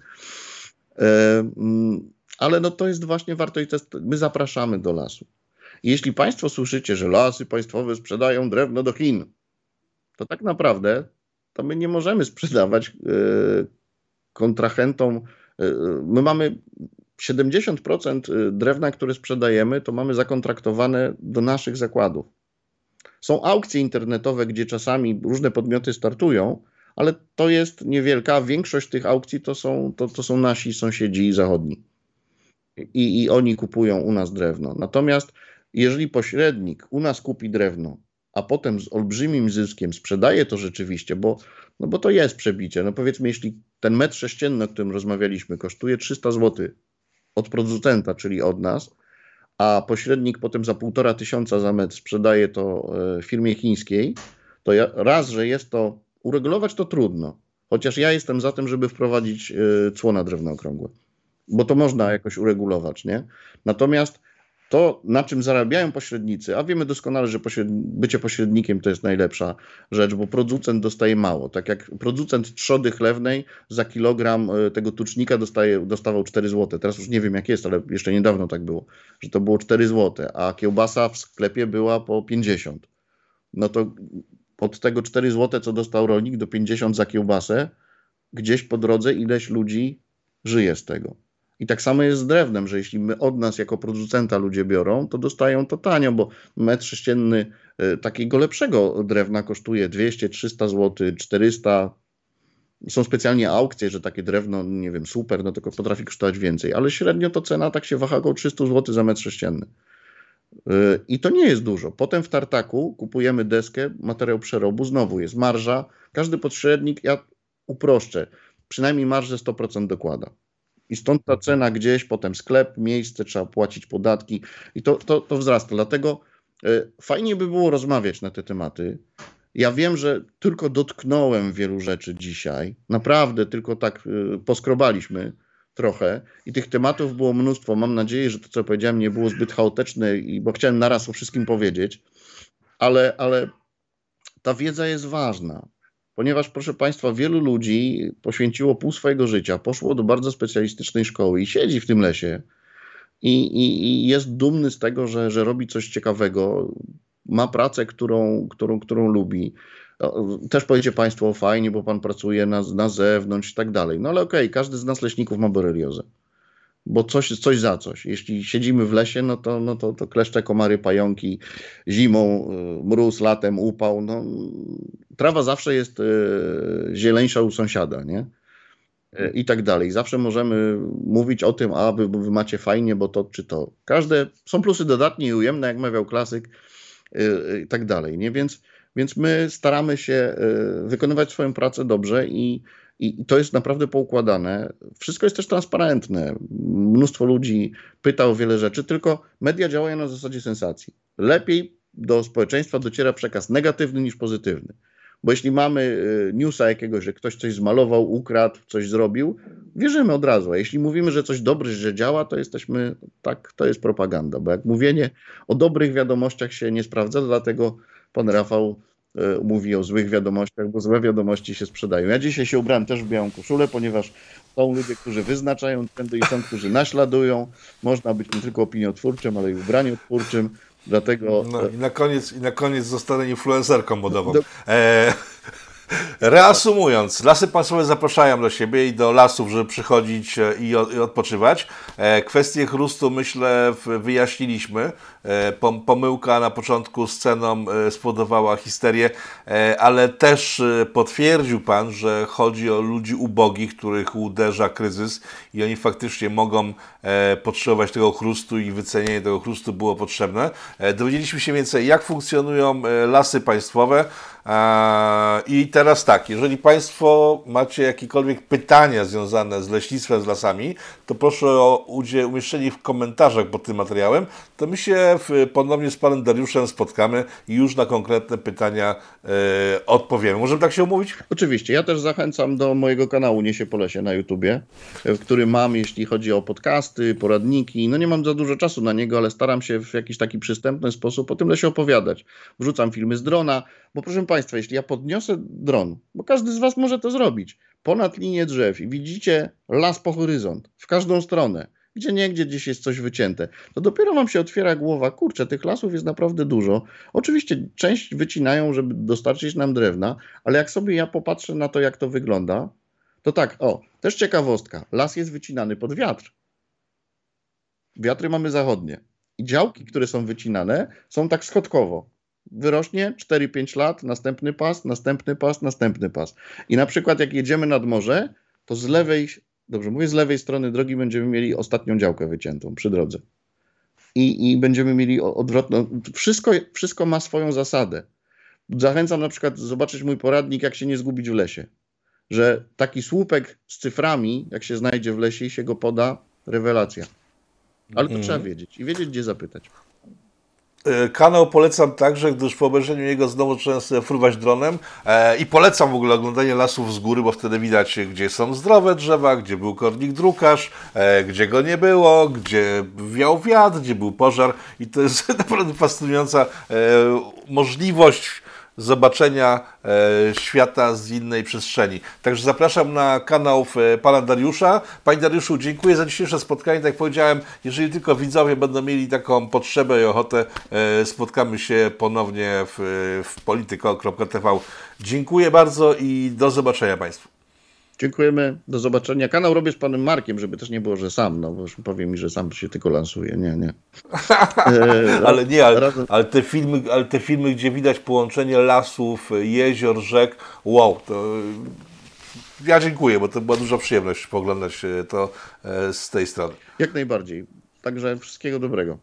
E, mm, ale no to jest właśnie wartość, my zapraszamy do lasu. Jeśli Państwo słyszycie, że lasy państwowe sprzedają drewno do Chin, to tak naprawdę to my nie możemy sprzedawać e, kontrahentom. E, my mamy 70% e, drewna, które sprzedajemy, to mamy zakontraktowane do naszych zakładów. Są aukcje internetowe, gdzie czasami różne podmioty startują, ale to jest niewielka. Większość tych aukcji to są, to, to są nasi sąsiedzi zachodni. I, I oni kupują u nas drewno. Natomiast jeżeli pośrednik u nas kupi drewno a potem z olbrzymim zyskiem sprzedaje to rzeczywiście, bo, no bo to jest przebicie. No powiedzmy, jeśli ten metr sześcienny, o którym rozmawialiśmy, kosztuje 300 zł od producenta, czyli od nas, a pośrednik potem za półtora tysiąca za metr sprzedaje to e, firmie chińskiej, to ja, raz, że jest to, uregulować to trudno, chociaż ja jestem za tym, żeby wprowadzić e, cło na drewno okrągłe, bo to można jakoś uregulować, nie? Natomiast to, na czym zarabiają pośrednicy, a wiemy doskonale, że bycie pośrednikiem to jest najlepsza rzecz, bo producent dostaje mało. Tak jak producent trzody chlewnej za kilogram e, tego tucznika dostaje, dostawał 4 zł. Teraz już nie wiem jak jest, ale jeszcze niedawno tak było, że to było 4 zł, a kiełbasa w sklepie była po 50. No to od tego 4 zł, co dostał rolnik, do 50 za kiełbasę, gdzieś po drodze ileś ludzi żyje z tego. I tak samo jest z drewnem, że jeśli my od nas jako producenta ludzie biorą, to dostają to tanio, bo metr sześcienny e, takiego lepszego drewna kosztuje 200, 300 zł, 400. Są specjalnie aukcje, że takie drewno, nie wiem, super, no tylko potrafi kosztować więcej, ale średnio to cena tak się waha około 300 zł za metr sześcienny. E, I to nie jest dużo. Potem w tartaku kupujemy deskę, materiał przerobu, znowu jest marża. Każdy pośrednik, ja uproszczę, przynajmniej marżę 100% dokłada. I stąd ta cena gdzieś, potem sklep, miejsce, trzeba płacić podatki i to, to, to wzrasta. Dlatego e, fajnie by było rozmawiać na te tematy. Ja wiem, że tylko dotknąłem wielu rzeczy dzisiaj. Naprawdę tylko tak e, poskrobaliśmy trochę i tych tematów było mnóstwo. Mam nadzieję, że to, co powiedziałem, nie było zbyt chaotyczne, i, bo chciałem naraz o wszystkim powiedzieć, ale, ale ta wiedza jest ważna ponieważ, proszę Państwa, wielu ludzi poświęciło pół swojego życia, poszło do bardzo specjalistycznej szkoły i siedzi w tym lesie i, i, i jest dumny z tego, że, że robi coś ciekawego, ma pracę, którą, którą, którą lubi. Też powiecie Państwo, fajnie, bo Pan pracuje na, na zewnątrz i tak dalej. No ale okej, okay, każdy z nas leśników ma boreliozę bo coś, coś za coś. Jeśli siedzimy w lesie, no to, no to, to kleszcze, komary, pająki, zimą, y, mróz, latem, upał. No, trawa zawsze jest y, zieleńsza u sąsiada, nie? Y, I tak dalej. Zawsze możemy mówić o tym, a wy, wy macie fajnie, bo to czy to. Każde, są plusy dodatnie i ujemne, jak mawiał klasyk i tak dalej, nie? Więc, więc my staramy się wykonywać swoją pracę dobrze i i to jest naprawdę poukładane. Wszystko jest też transparentne. Mnóstwo ludzi pyta o wiele rzeczy, tylko media działają na zasadzie sensacji. Lepiej do społeczeństwa dociera przekaz negatywny niż pozytywny. Bo jeśli mamy y, newsa jakiegoś, że ktoś coś zmalował, ukradł, coś zrobił, wierzymy od razu. A jeśli mówimy, że coś dobre, że działa, to jesteśmy, tak, to jest propaganda. Bo jak mówienie o dobrych wiadomościach się nie sprawdza, dlatego pan Rafał mówi o złych wiadomościach, bo złe wiadomości się sprzedają. Ja dzisiaj się ubrałem też w białą koszulę, ponieważ są ludzie, którzy wyznaczają trendy i są, którzy naśladują. Można być nie tylko opiniotwórczym, ale i ubraniotwórczym. Dlatego No i na koniec, i na koniec zostanę influencerką modową. E, reasumując, lasy państwowe zapraszają do siebie i do lasów, żeby przychodzić e, i, odpoczywać. E, kwestię chrustu myślę wyjaśniliśmy. E, pom, pomyłka na początku z ceną e, spowodowała histerię, e, ale też potwierdził Pan, że chodzi o ludzi ubogich, których uderza kryzys i oni faktycznie mogą potrzebować tego chrustu i wycenienie tego chrustu było potrzebne. Dowiedzieliśmy się więcej, jak funkcjonują lasy państwowe. I teraz tak, jeżeli Państwo macie jakiekolwiek pytania związane z leśnictwem, z lasami, to proszę o umieszczenie w komentarzach pod tym materiałem, to my się w, ponownie z Panem Dariuszem spotkamy i już na konkretne pytania e, odpowiemy. Możemy tak się umówić? Oczywiście, ja też zachęcam do mojego kanału Niesie po lesie na YouTubie, w którym mam, jeśli chodzi o podcasty, poradniki, no nie mam za dużo czasu na niego, ale staram się w jakiś taki przystępny sposób o tym lesie opowiadać. Wrzucam filmy z drona, bo proszę Państwa, jeśli ja podniosę dron, bo każdy z Was może to zrobić, ponad linię drzew i widzicie las po horyzont, w każdą stronę, gdzie niegdzie gdzieś jest coś wycięte, to dopiero Wam się otwiera głowa, kurczę, tych lasów jest naprawdę dużo. Oczywiście część wycinają, żeby dostarczyć nam drewna, ale jak sobie ja popatrzę na to, jak to wygląda, to tak, o, też ciekawostka. Las jest wycinany pod wiatr. Wiatry mamy zachodnie. I działki, które są wycinane, są tak schodkowo. Wyrośnie 4-5 lat, następny pas, następny pas, następny pas. I na przykład jak jedziemy nad morze, to z lewej, dobrze mówię, z lewej strony drogi będziemy mieli ostatnią działkę wyciętą przy drodze. I, i będziemy mieli odwrotną. Wszystko, wszystko ma swoją zasadę. Zachęcam na przykład zobaczyć mój poradnik, jak się nie zgubić w lesie. Że taki słupek z cyframi, jak się znajdzie w lesie i się go poda, rewelacja. Ale to trzeba wiedzieć i wiedzieć, gdzie zapytać. E, Kanał polecam także, gdyż po obejrzeniu jego znowu sobie fruwać dronem e, i polecam w ogóle oglądanie lasów z góry, bo wtedy widać, gdzie są zdrowe drzewa, gdzie był kornik drukarz, e, gdzie go nie było, gdzie wiał wiatr, gdzie był pożar. I to jest naprawdę fascynująca e, możliwość zobaczenia e, świata z innej przestrzeni. Także zapraszam na kanał e, pana Dariusza. Panie Dariuszu, dziękuję za dzisiejsze spotkanie. Tak jak powiedziałem, jeżeli tylko widzowie będą mieli taką potrzebę i ochotę, e, spotkamy się ponownie w, w polityko.tv. Dziękuję bardzo i do zobaczenia Państwu. Dziękujemy, do zobaczenia. Kanał robię z panem Markiem, żeby też nie było, że sam, no bo już powie mi, że sam się tylko lansuje. Nie, nie. E, Ale nie, ale, razem- ale, te filmy, ale te filmy, gdzie widać połączenie lasów, jezior, rzek, wow, to ja dziękuję, bo to była duża przyjemność poglądać e, to e, z tej strony. Jak najbardziej. Także wszystkiego dobrego.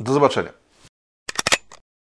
Do zobaczenia.